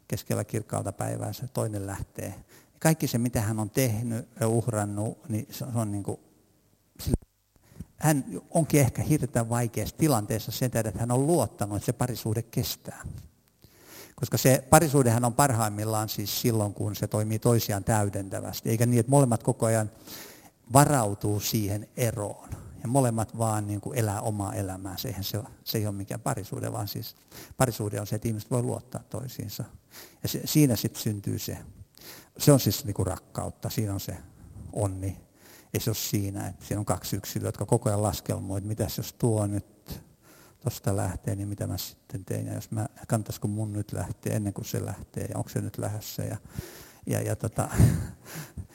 keskellä kirkkaalta päivää se toinen lähtee. Kaikki se, mitä hän on tehnyt ja uhrannut, niin se on niin kuin hän onkin ehkä hirveän vaikeassa tilanteessa sen tähden, että hän on luottanut, että se parisuhde kestää. Koska se parisuhdehan on parhaimmillaan siis silloin, kun se toimii toisiaan täydentävästi, eikä niin, että molemmat koko ajan varautuu siihen eroon. Ja molemmat vaan niin kuin elää omaa elämää. Se, se, se ei ole mikään parisuhde, vaan siis parisuhde on se, että ihmiset voi luottaa toisiinsa. Ja se, siinä sitten syntyy se. Se on siis niin kuin rakkautta, siinä on se onni. Ei se ole siinä, että siinä on kaksi yksilöä, jotka koko ajan laskelmoi, että mitäs jos tuo nyt tuosta lähtee, niin mitä mä sitten tein. Ja jos mä, kantaisiko mun nyt lähteä ennen kuin se lähtee, ja onko se nyt lähdössä. Ja, ja, ja tota,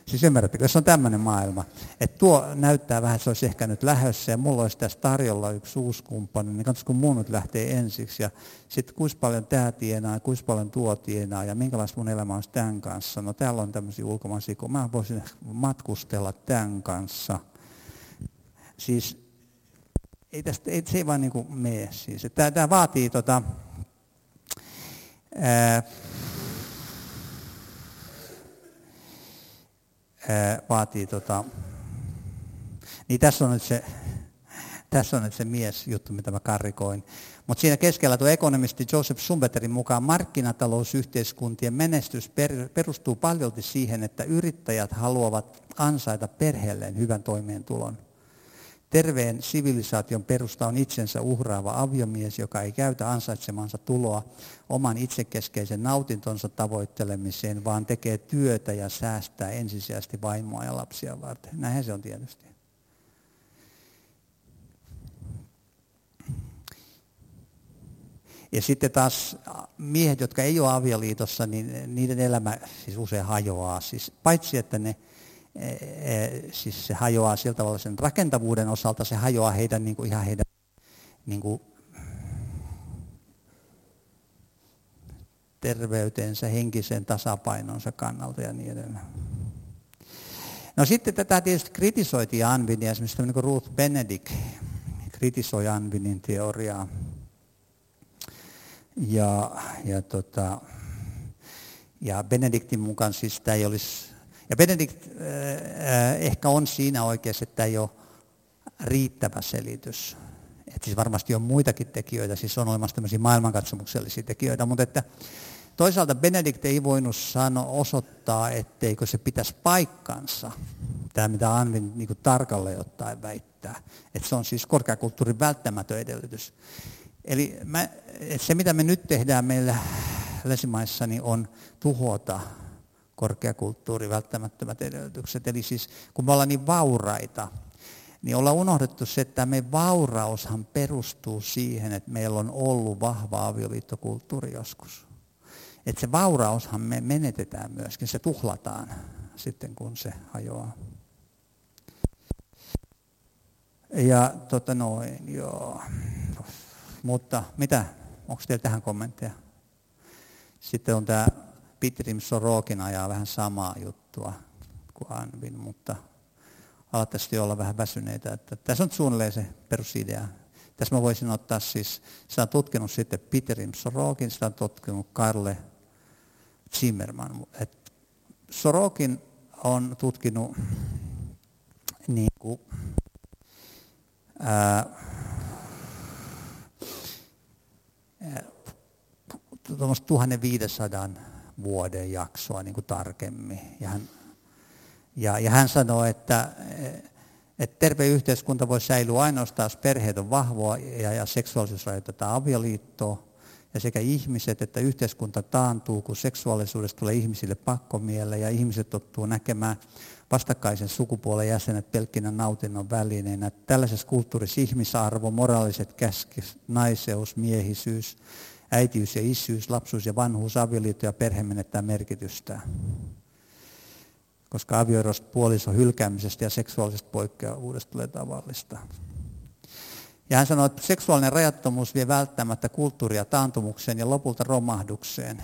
Siis ymmärrättekö, jos on tämmöinen maailma, että tuo näyttää vähän, että se olisi ehkä nyt lähössä ja mulla olisi tässä tarjolla yksi uusi kumppani, niin katsotaan, kun mun nyt lähtee ensiksi ja sitten kuinka paljon tämä tienaa kuinka paljon tuo tienaa ja minkälaista mun elämä olisi tämän kanssa. No täällä on tämmöisiä ulkomaisia, kun mä voisin matkustella tämän kanssa. Siis ei tästä, ei, se ei vaan niin kuin mene siis. Tämä vaatii tota, ää, vaatii tota, niin tässä on nyt se, tässä on nyt se mies juttu, mitä mä karrikoin. Mutta siinä keskellä tuo ekonomisti Joseph Schumpeterin mukaan markkinatalousyhteiskuntien menestys perustuu paljolti siihen, että yrittäjät haluavat ansaita perheelleen hyvän toimeentulon. Terveen sivilisaation perusta on itsensä uhraava aviomies, joka ei käytä ansaitsemansa tuloa oman itsekeskeisen nautintonsa tavoittelemiseen, vaan tekee työtä ja säästää ensisijaisesti vaimoa ja lapsia varten. Näinhän se on tietysti. Ja sitten taas miehet, jotka ei ole avioliitossa, niin niiden elämä siis usein hajoaa. Siis paitsi että ne siis se hajoaa sillä tavalla sen rakentavuuden osalta, se hajoaa heidän niin kuin ihan heidän niin kuin terveytensä, henkisen tasapainonsa kannalta ja niin edelleen. No sitten tätä tietysti kritisoitiin Anvinia, esimerkiksi niin kuin Ruth Benedict kritisoi Anvinin teoriaa. Ja, ja, tota, ja Benediktin mukaan siis tämä ei olisi ja Benedikt äh, ehkä on siinä oikeassa, että ei ole riittävä selitys. Että siis varmasti on muitakin tekijöitä, siis on olemassa tämmöisiä maailmankatsomuksellisia tekijöitä, mutta että toisaalta Benedikt ei voinut sano, osoittaa, etteikö se pitäisi paikkansa, tämä mitä Anvin niin kuin tarkalleen ottaen väittää. Että se on siis korkeakulttuurin välttämätön edellytys. Eli mä, se, mitä me nyt tehdään meillä länsimaissa, niin on tuhota korkeakulttuuri välttämättömät edellytykset. Eli siis kun me ollaan niin vauraita, niin ollaan unohdettu se, että me vauraushan perustuu siihen, että meillä on ollut vahva avioliittokulttuuri joskus. Että se vauraushan me menetetään myöskin, se tuhlataan sitten kun se hajoaa. Ja tota noin, joo. Mutta mitä, onko teillä tähän kommentteja? Sitten on tämä Pitrim Sorokin ajaa vähän samaa juttua kuin Anvin, mutta alettaisiin olla vähän väsyneitä. Että tässä on suunnilleen se perusidea. Tässä mä voisin ottaa siis, sitä on tutkinut sitten Peterim Sorokin, sitä on tutkinut Karle Zimmerman. Et Sorokin on tutkinut niin kuin, ää, 1500 vuoden jaksoa niin kuin tarkemmin. Ja hän, ja, ja hän sanoi, että, että terve yhteiskunta voi säilyä ainoastaan, jos perheet on vahvoa ja, ja seksuaalisuus rajoitetaan avioliittoa. Ja sekä ihmiset että yhteiskunta taantuu, kun seksuaalisuudesta tulee ihmisille pakkomielle ja ihmiset tottuu näkemään vastakkaisen sukupuolen jäsenet pelkkinä nautinnon välineenä. Tällaisessa kulttuurissa ihmisarvo, moraaliset käskis, naiseus, miehisyys, äitiys ja isyys, lapsuus ja vanhuus, avioliitto ja perhe menettää merkitystä. Koska avioerosta puolison hylkäämisestä ja seksuaalisesta poikkeavuudesta tulee tavallista. Ja hän sanoi, että seksuaalinen rajattomuus vie välttämättä kulttuuria taantumukseen ja lopulta romahdukseen.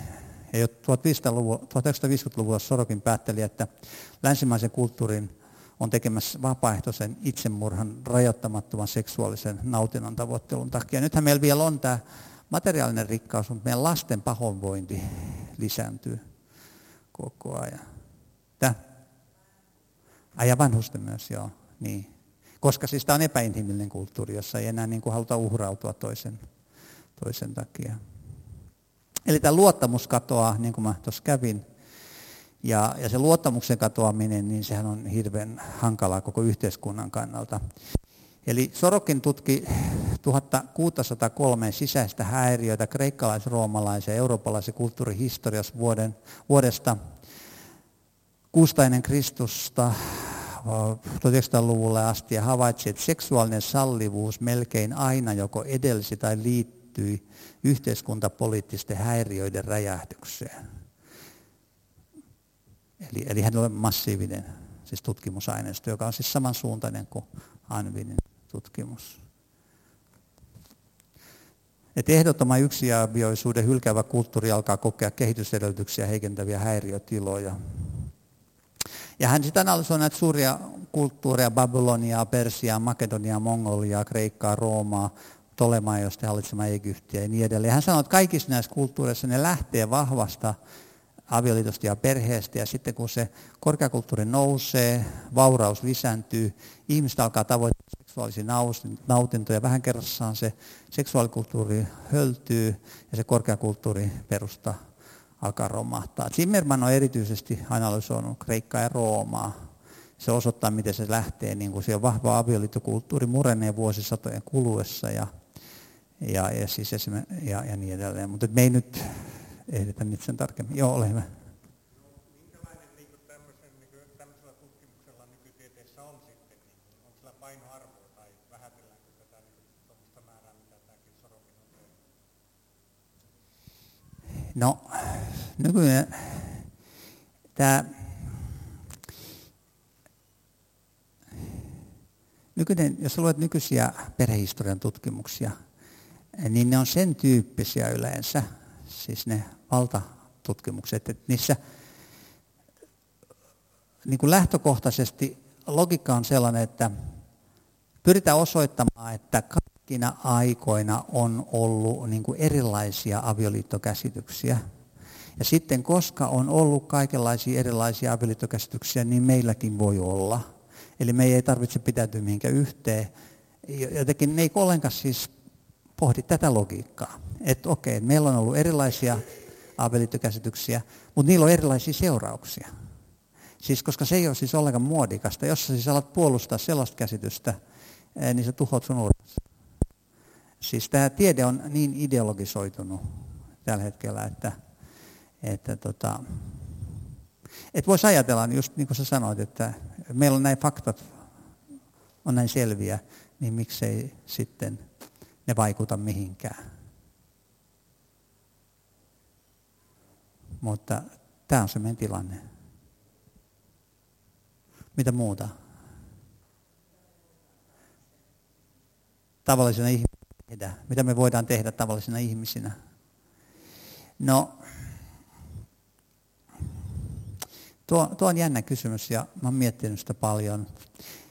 Ja jo 1950-luvulla Sorokin päätteli, että länsimaisen kulttuurin on tekemässä vapaaehtoisen itsemurhan rajoittamattoman seksuaalisen nautinnon tavoittelun takia. Nythän meillä vielä on tämä materiaalinen rikkaus, mutta meidän lasten pahoinvointi lisääntyy koko ajan. Tää? Ai ja vanhusten myös, joo. Niin. Koska siis tämä on epäinhimillinen kulttuuri, jossa ei enää niin kuin haluta uhrautua toisen, toisen takia. Eli tämä luottamus katoaa, niin kuin mä tuossa kävin. Ja, ja se luottamuksen katoaminen, niin sehän on hirveän hankalaa koko yhteiskunnan kannalta. Eli Sorokin tutki 1603 sisäistä häiriöitä kreikkalais-roomalaisen ja eurooppalaisen kulttuurihistoriassa vuoden, vuodesta kuustainen Kristusta 1900-luvulle asti ja havaitsi, että seksuaalinen sallivuus melkein aina joko edelsi tai liittyi yhteiskuntapoliittisten häiriöiden räjähdykseen. Eli, eli hänellä on massiivinen siis tutkimusaineisto, joka on siis samansuuntainen kuin Anvinin tutkimus. Et ehdottoman yksiavioisuuden hylkäävä kulttuuri alkaa kokea kehitysedellytyksiä heikentäviä häiriötiloja. Ja hän sitten analysoi näitä suuria kulttuureja, Babyloniaa, Persiaa, Makedoniaa, Mongoliaa, Kreikkaa, Roomaa, Tolemaiosten hallitsema Egyptiä ja niin edelleen. Hän sanoi, että kaikissa näissä kulttuureissa ne lähtee vahvasta avioliitosta ja perheestä ja sitten kun se korkeakulttuuri nousee, vauraus lisääntyy, ihmiset alkaa tavoittaa seksuaalisia nautintoja. Vähän kerrassaan se seksuaalikulttuuri höltyy ja se korkeakulttuuri perusta alkaa romahtaa. Zimmerman on erityisesti analysoinut Kreikkaa ja Roomaa. Se osoittaa, miten se lähtee, niin kuin on vahva avioliittokulttuuri murenee vuosisatojen kuluessa ja, ja, ja, siis ja, ja niin edelleen. Mutta me ei nyt ehditä nyt sen tarkemmin. Joo, ole hyvä. No, nykyään tämä nykyinen, jos luet nykyisiä perhehistorian tutkimuksia, niin ne on sen tyyppisiä yleensä, siis ne valtatutkimukset, että niissä niin kuin lähtökohtaisesti logiikka on sellainen, että pyritään osoittamaan, että kaikkina aikoina on ollut niin kuin erilaisia avioliittokäsityksiä. Ja sitten koska on ollut kaikenlaisia erilaisia avioliittokäsityksiä, niin meilläkin voi olla. Eli me ei tarvitse pitäytyä mihinkään yhteen. Jotenkin ne ei ollenkaan siis pohdi tätä logiikkaa. Että okei, meillä on ollut erilaisia avioliittokäsityksiä, mutta niillä on erilaisia seurauksia. Siis koska se ei ole siis ollenkaan muodikasta. Jos sä siis alat puolustaa sellaista käsitystä, eh, niin sä tuhot sun urassa. Siis tämä tiede on niin ideologisoitunut tällä hetkellä, että, että tota, et voisi ajatella, just niin kuin sä sanoit, että meillä on näin faktat, on näin selviä, niin miksei sitten ne vaikuta mihinkään. Mutta tämä on se meidän tilanne. Mitä muuta? Tavallisena ihmisenä tehdä? Mitä me voidaan tehdä tavallisina ihmisinä? No, tuo, tuo on jännä kysymys ja mä oon miettinyt sitä paljon.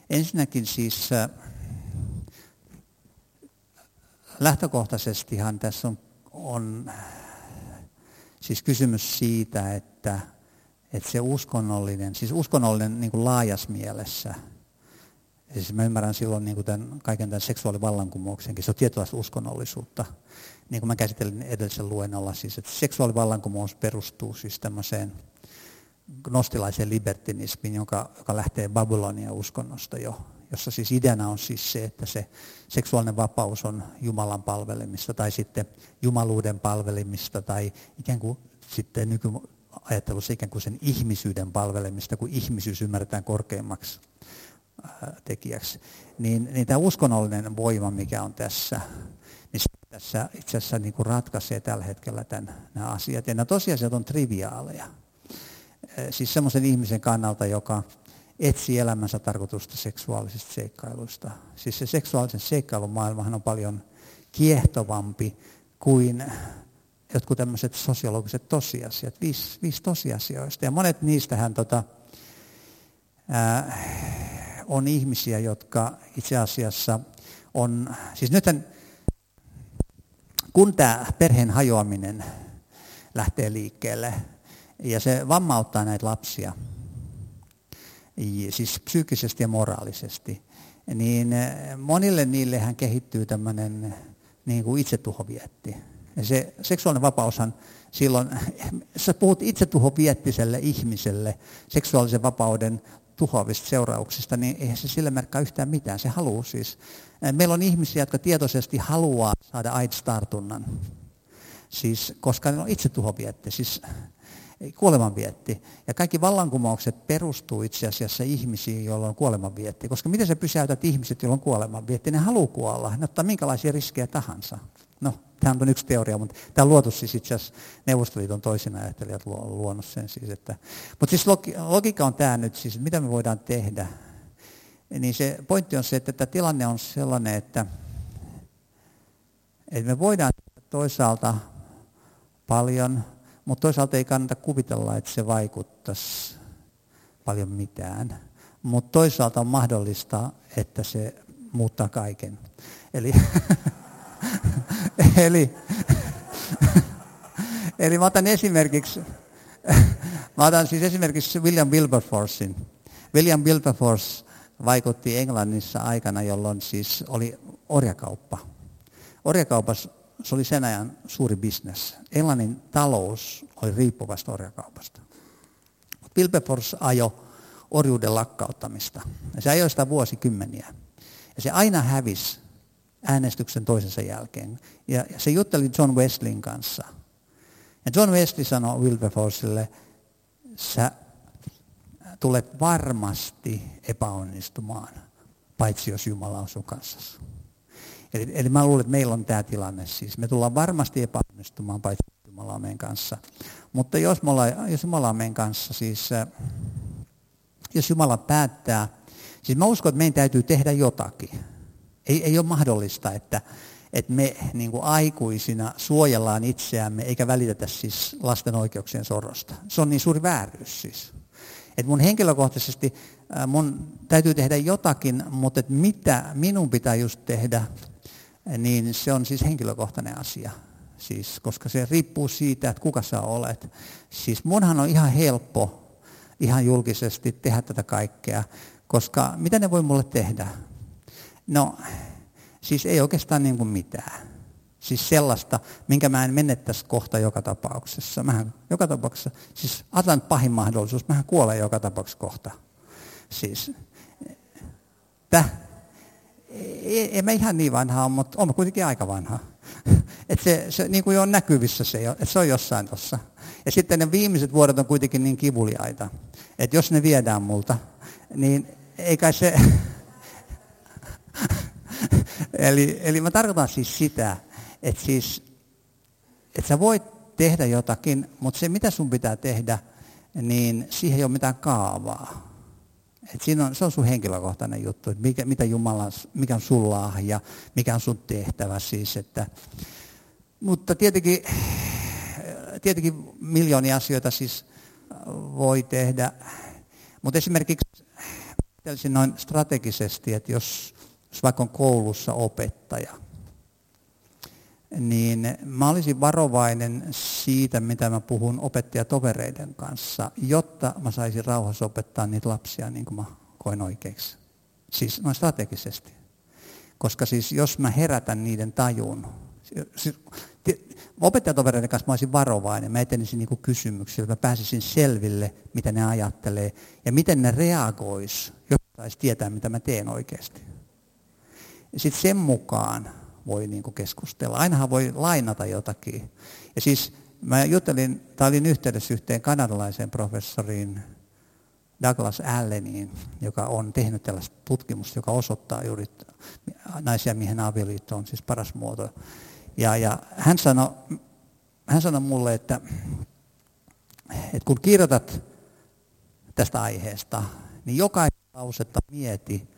Ensinnäkin siis äh, lähtökohtaisestihan tässä on, on siis kysymys siitä, että, että se uskonnollinen, siis uskonnollinen niin kuin laajas mielessä – Siis mä ymmärrän silloin niin kuin tämän, kaiken tämän seksuaalivallankumouksenkin, se on tietynlaista uskonnollisuutta. Niin kuin mä käsittelin edellisen luennolla, siis, että seksuaalivallankumous perustuu siis tämmöiseen gnostilaiseen libertinismiin, joka, joka lähtee Babylonian uskonnosta jo, jossa siis ideana on siis se, että se seksuaalinen vapaus on Jumalan palvelemista tai sitten jumaluuden palvelemista tai ikään kuin sitten nykyajattelussa ikään kuin sen ihmisyyden palvelemista, kun ihmisyys ymmärretään korkeimmaksi tekijäksi, niin, niin tämä uskonnollinen voima, mikä on tässä, niin tässä itse asiassa niin kuin ratkaisee tällä hetkellä tämän, nämä asiat. Ja nämä tosiasiat on triviaaleja. Siis semmoisen ihmisen kannalta, joka etsii elämänsä tarkoitusta seksuaalisista seikkailuista. Siis se seksuaalisen seikkailun maailmahan on paljon kiehtovampi kuin jotkut tämmöiset sosiologiset tosiasiat, viisi, viisi tosiasioista. Ja monet niistähän tota, ää, on ihmisiä, jotka itse asiassa on, siis nythän kun tämä perheen hajoaminen lähtee liikkeelle ja se vammauttaa näitä lapsia, siis psyykkisesti ja moraalisesti, niin monille niillehän kehittyy tämmöinen niin kuin itsetuhovietti. Ja se seksuaalinen vapaushan silloin, sä puhut itsetuhoviettiselle ihmiselle seksuaalisen vapauden tuhoavista seurauksista, niin eihän se sille merkkaa yhtään mitään. Se haluaa siis. Meillä on ihmisiä, jotka tietoisesti haluaa saada AIDS-tartunnan. Siis, koska ne on itse tuhovietti. Siis, kuolemanvietti. Ja kaikki vallankumoukset perustuu itse asiassa ihmisiin, joilla on kuolemanvietti. Koska miten sä pysäytät ihmiset, joilla on kuolemanvietti? Ne haluaa kuolla. Ne ottaa minkälaisia riskejä tahansa. No, tämä on yksi teoria, mutta tämä on luotu siis itse asiassa Neuvostoliiton toisen ajattelijat luonut sen siis. Että, mutta siis logiikka on tämä nyt siis, että mitä me voidaan tehdä. Niin se pointti on se, että tämä tilanne on sellainen, että, että me voidaan toisaalta paljon, mutta toisaalta ei kannata kuvitella, että se vaikuttaisi paljon mitään. Mutta toisaalta on mahdollista, että se muuttaa kaiken. Eli, eli, eli mä otan esimerkiksi, mä otan siis esimerkiksi William Wilberforcein. William Wilberforce vaikutti Englannissa aikana, jolloin siis oli orjakauppa. Orjakaupassa se oli sen ajan suuri bisnes. Englannin talous oli riippuvasta orjakaupasta. Wilberforce ajo orjuuden lakkauttamista. Ja se ajoi sitä vuosikymmeniä. Ja se aina hävisi äänestyksen toisensa jälkeen. Ja se jutteli John Wesleyn kanssa. Ja John Wesley sanoi Wilberforcelle, sä tulet varmasti epäonnistumaan, paitsi jos Jumala on sun kanssasi. Eli, eli mä luulen, että meillä on tämä tilanne siis. Me tullaan varmasti epäonnistumaan, paitsi Jumala meidän kanssa. Mutta jos, me ollaan, jos Jumala on meidän kanssa, siis äh, jos Jumala päättää, siis mä uskon, että meidän täytyy tehdä jotakin. Ei, ei ole mahdollista, että, että me niin kuin aikuisina suojellaan itseämme eikä välitetä siis lasten oikeuksien sorosta. Se on niin suuri vääryys siis. Et mun henkilökohtaisesti äh, mun täytyy tehdä jotakin, mutta että mitä minun pitää just tehdä, niin se on siis henkilökohtainen asia. Siis, koska se riippuu siitä, että kuka sä olet. Siis munhan on ihan helppo ihan julkisesti tehdä tätä kaikkea, koska mitä ne voi mulle tehdä? No, siis ei oikeastaan niin kuin mitään. Siis sellaista, minkä mä en menettäisi kohta joka tapauksessa. Mähän joka tapauksessa, siis otan pahin mahdollisuus, mähän kuolen joka tapauksessa kohta. Siis, täh, en mä ihan niin vanha ole, mutta olen kuitenkin aika vanha. Että se, se niin kuin jo on näkyvissä se, että se on jossain tuossa. Ja sitten ne viimeiset vuodet on kuitenkin niin kivuliaita, että jos ne viedään multa, niin ei kai se... eli, eli mä tarkoitan siis sitä, että siis, että sä voit tehdä jotakin, mutta se mitä sun pitää tehdä, niin siihen ei ole mitään kaavaa. Et siinä on, se on sun henkilökohtainen juttu, että mikä, mitä Jumala, mikä on sun lahja, mikä on sun tehtävä siis. Että, mutta tietenkin, tietenkin miljoonia asioita siis voi tehdä. Mutta esimerkiksi noin strategisesti, että jos, jos vaikka on koulussa opettaja, niin mä olisin varovainen siitä, mitä mä puhun opettajatovereiden kanssa, jotta mä saisin rauhassa opettaa niitä lapsia niin kuin mä koen oikeiksi. Siis noin strategisesti. Koska siis jos mä herätän niiden tajun, siis, opettajatovereiden kanssa mä olisin varovainen, mä etenisin niin kysymyksillä, mä pääsisin selville, mitä ne ajattelee ja miten ne reagois, jos saisi tietää, mitä mä teen oikeasti. Sitten sen mukaan voi niin kuin keskustella. Ainahan voi lainata jotakin. Ja siis mä juttelin, tai olin yhteydessä yhteen kanadalaiseen professoriin Douglas Alleniin, joka on tehnyt tällaista tutkimusta, joka osoittaa juuri naisia miehen avioliitto on siis paras muoto. Ja, ja hän, sanoi, hän sanoi mulle, että, että kun kirjoitat tästä aiheesta, niin jokaista lausetta mieti,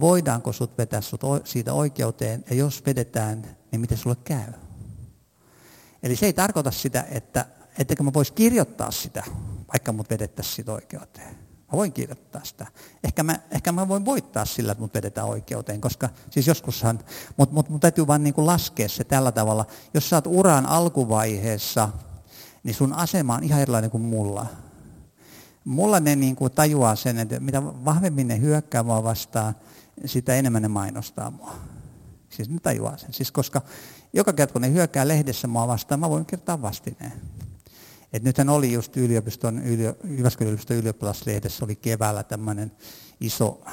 voidaanko sut vetää sut siitä oikeuteen, ja jos vedetään, niin miten sulle käy? Eli se ei tarkoita sitä, että ettekö mä vois kirjoittaa sitä, vaikka mut vedettäisiin siitä oikeuteen. Mä voin kirjoittaa sitä. Ehkä mä, ehkä mä voin voittaa sillä, että mut vedetään oikeuteen, koska siis joskushan, mutta mut, mut täytyy vaan niin kuin laskea se tällä tavalla. Jos sä oot uran alkuvaiheessa, niin sun asema on ihan erilainen kuin mulla. Mulla ne niin kuin tajuaa sen, että mitä vahvemmin ne hyökkää mua vastaan, sitä enemmän ne mainostaa mua. Siis ne tajuaa sen. Siis koska joka kerta kun ne hyökkää lehdessä mua vastaan, mä voin kertoa vastineen. Et nythän oli just yliopiston, yliö, Jyväskylän yliopiston ylioppilaslehdessä oli keväällä tämmöinen iso,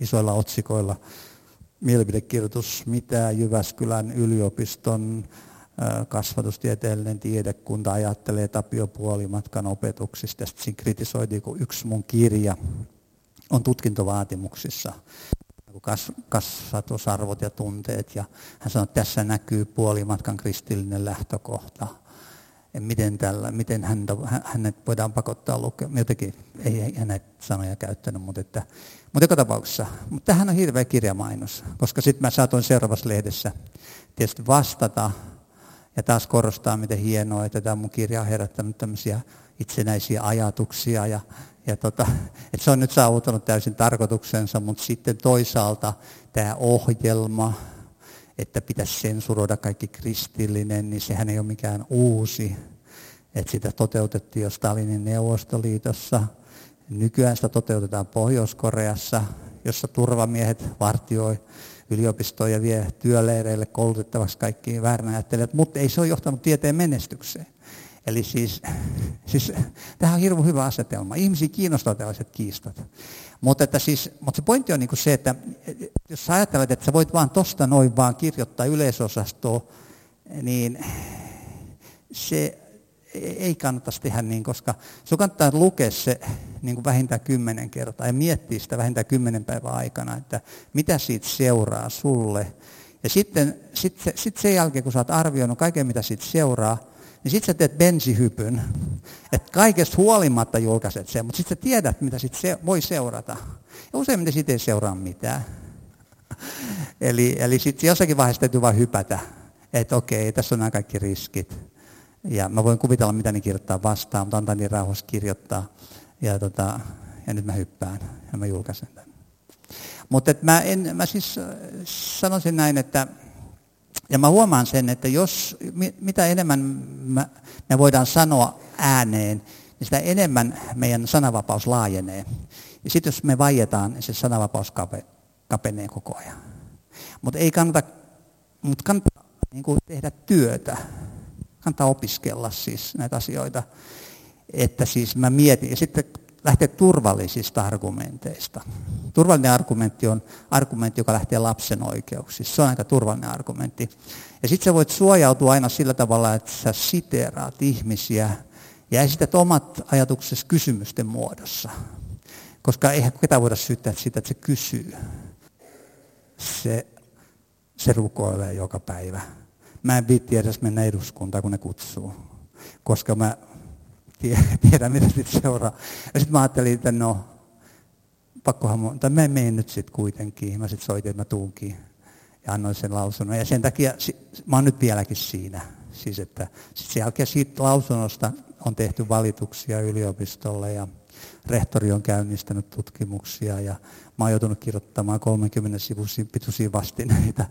isoilla otsikoilla mielipidekirjoitus, mitä Jyväskylän yliopiston kasvatustieteellinen tiedekunta ajattelee Tapio Puolimatkan opetuksista. Sitten siinä kritisoitiin, kun yksi mun kirja on tutkintovaatimuksissa kasvatusarvot ja tunteet. Ja hän sanoi, että tässä näkyy puolimatkan kristillinen lähtökohta. Miten, tällä, miten häntä, hänet voidaan pakottaa lukemaan. Jotenkin ei, näitä sanoja käyttänyt, mutta, että, mutta joka tapauksessa. Mutta tähän on hirveä kirjamainos, koska sitten mä saatoin seuraavassa lehdessä tietysti vastata ja taas korostaa, miten hienoa, että tämä mun kirja on herättänyt tämmöisiä itsenäisiä ajatuksia ja ja tota, että se on nyt saavuttanut täysin tarkoituksensa, mutta sitten toisaalta tämä ohjelma, että pitäisi sensuroida kaikki kristillinen, niin sehän ei ole mikään uusi. Että sitä toteutettiin jo Stalinin Neuvostoliitossa. Nykyään sitä toteutetaan Pohjois-Koreassa, jossa turvamiehet vartioi yliopistoja ja vie työleireille koulutettavaksi kaikki väärinäyttelijat, mutta ei se ole johtanut tieteen menestykseen. Eli siis, siis tämähän on hirveän hyvä asetelma. Ihmisiä kiinnostaa tällaiset kiistat. Mutta, että siis, mutta se pointti on niin se, että jos sä ajattelet, että sä voit vaan tosta noin vaan kirjoittaa yleisosastoa, niin se ei kannattaisi tehdä niin, koska sun kannattaa lukea se niin kuin vähintään kymmenen kertaa ja miettiä sitä vähintään kymmenen päivän aikana, että mitä siitä seuraa sulle. Ja sitten sit, sit sen jälkeen, kun sä oot arvioinut kaiken, mitä siitä seuraa, niin sitten sä teet bensihypyn, että kaikesta huolimatta julkaiset sen, mutta sitten sä tiedät, mitä sit se voi seurata. Ja useimmiten siitä ei seuraa mitään. eli eli sitten jossakin vaiheessa täytyy vain hypätä, että okei, tässä on nämä kaikki riskit. Ja mä voin kuvitella, mitä ne kirjoittaa vastaan, mutta antaa niin rauhassa kirjoittaa. Ja, tota, ja nyt mä hyppään ja mä julkaisen tämän. Mutta mä, en, mä siis sanoisin näin, että ja mä huomaan sen, että jos, mitä enemmän me voidaan sanoa ääneen, niin sitä enemmän meidän sananvapaus laajenee. Ja sitten jos me vaietaan, niin se sananvapaus kape, kapenee koko ajan. Mutta ei kannata, mutta kannattaa niin kuin tehdä työtä. Kannattaa opiskella siis näitä asioita. Että siis mä mietin, ja sitten lähteä turvallisista argumenteista. Turvallinen argumentti on argumentti, joka lähtee lapsen oikeuksista. Se on aika turvallinen argumentti. Ja sitten sä voit suojautua aina sillä tavalla, että sä siteeraat ihmisiä ja esität omat ajatuksesi kysymysten muodossa. Koska eihän ketään voida syyttää sitä, että se kysyy. Se, se rukoilee joka päivä. Mä en viitti edes mennä eduskuntaan, kun ne kutsuu. Koska mä tiedä, mitä sitten seuraa. Ja sitten mä ajattelin, että no, pakkohan, tai mä menen nyt sitten kuitenkin. Mä sitten soitin, että mä tuunkin ja annoin sen lausunnon. Ja sen takia mä oon nyt vieläkin siinä. Siis että sit sen jälkeen siitä lausunnosta on tehty valituksia yliopistolle ja rehtori on käynnistänyt tutkimuksia ja mä oon joutunut kirjoittamaan 30 sivuisia pituisia vastineita.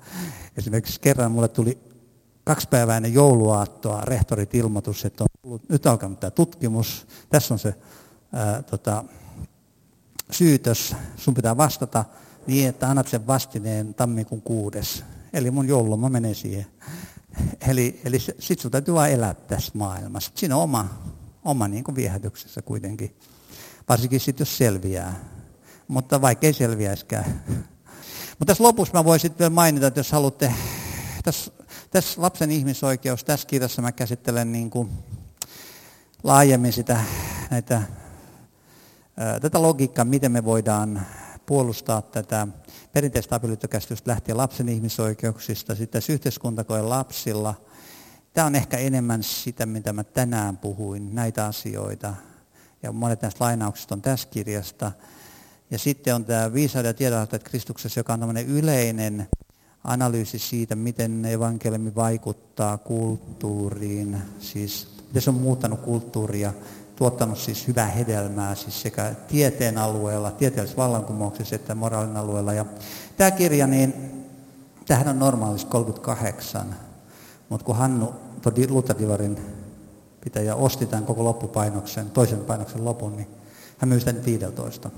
Esimerkiksi kerran mulle tuli kaksi jouluaattoa rehtorit ilmoitus, että on nyt alkanut tämä tutkimus, tässä on se ää, tota, syytös, sun pitää vastata niin, että annat sen vastineen tammikuun kuudes. Eli mun joululoma menee siihen. Eli, eli sit sun täytyy vaan elää tässä maailmassa. Siinä on oma, oma niin kuin viehätyksessä kuitenkin. Varsinkin sitten, jos selviää. Mutta vaikka ei selviäiskään. Mutta tässä lopussa mä voisin vielä mainita, että jos haluatte, tässä tässä lapsen ihmisoikeus, tässä kirjassa mä käsittelen niin kuin laajemmin sitä, näitä, tätä logiikkaa, miten me voidaan puolustaa tätä perinteistä avioliittokäsitystä lähtien lapsen ihmisoikeuksista, sitten yhteiskuntakoen lapsilla. Tämä on ehkä enemmän sitä, mitä mä tänään puhuin, näitä asioita. Ja monet näistä lainauksista on tässä kirjasta. Ja sitten on tämä viisauden ja tiedonhaltijat Kristuksessa, joka on tämmöinen yleinen analyysi siitä, miten evankeliumi vaikuttaa kulttuuriin, siis miten se on muuttanut kulttuuria, tuottanut siis hyvää hedelmää siis sekä tieteen alueella, tieteellisessä vallankumouksessa että moraalin alueella. Ja tämä kirja, niin tähän on normaalissa 38, mutta kun Hannu Lutadivarin pitäjä osti tämän koko loppupainoksen, toisen painoksen lopun, niin hän myy sitä 15.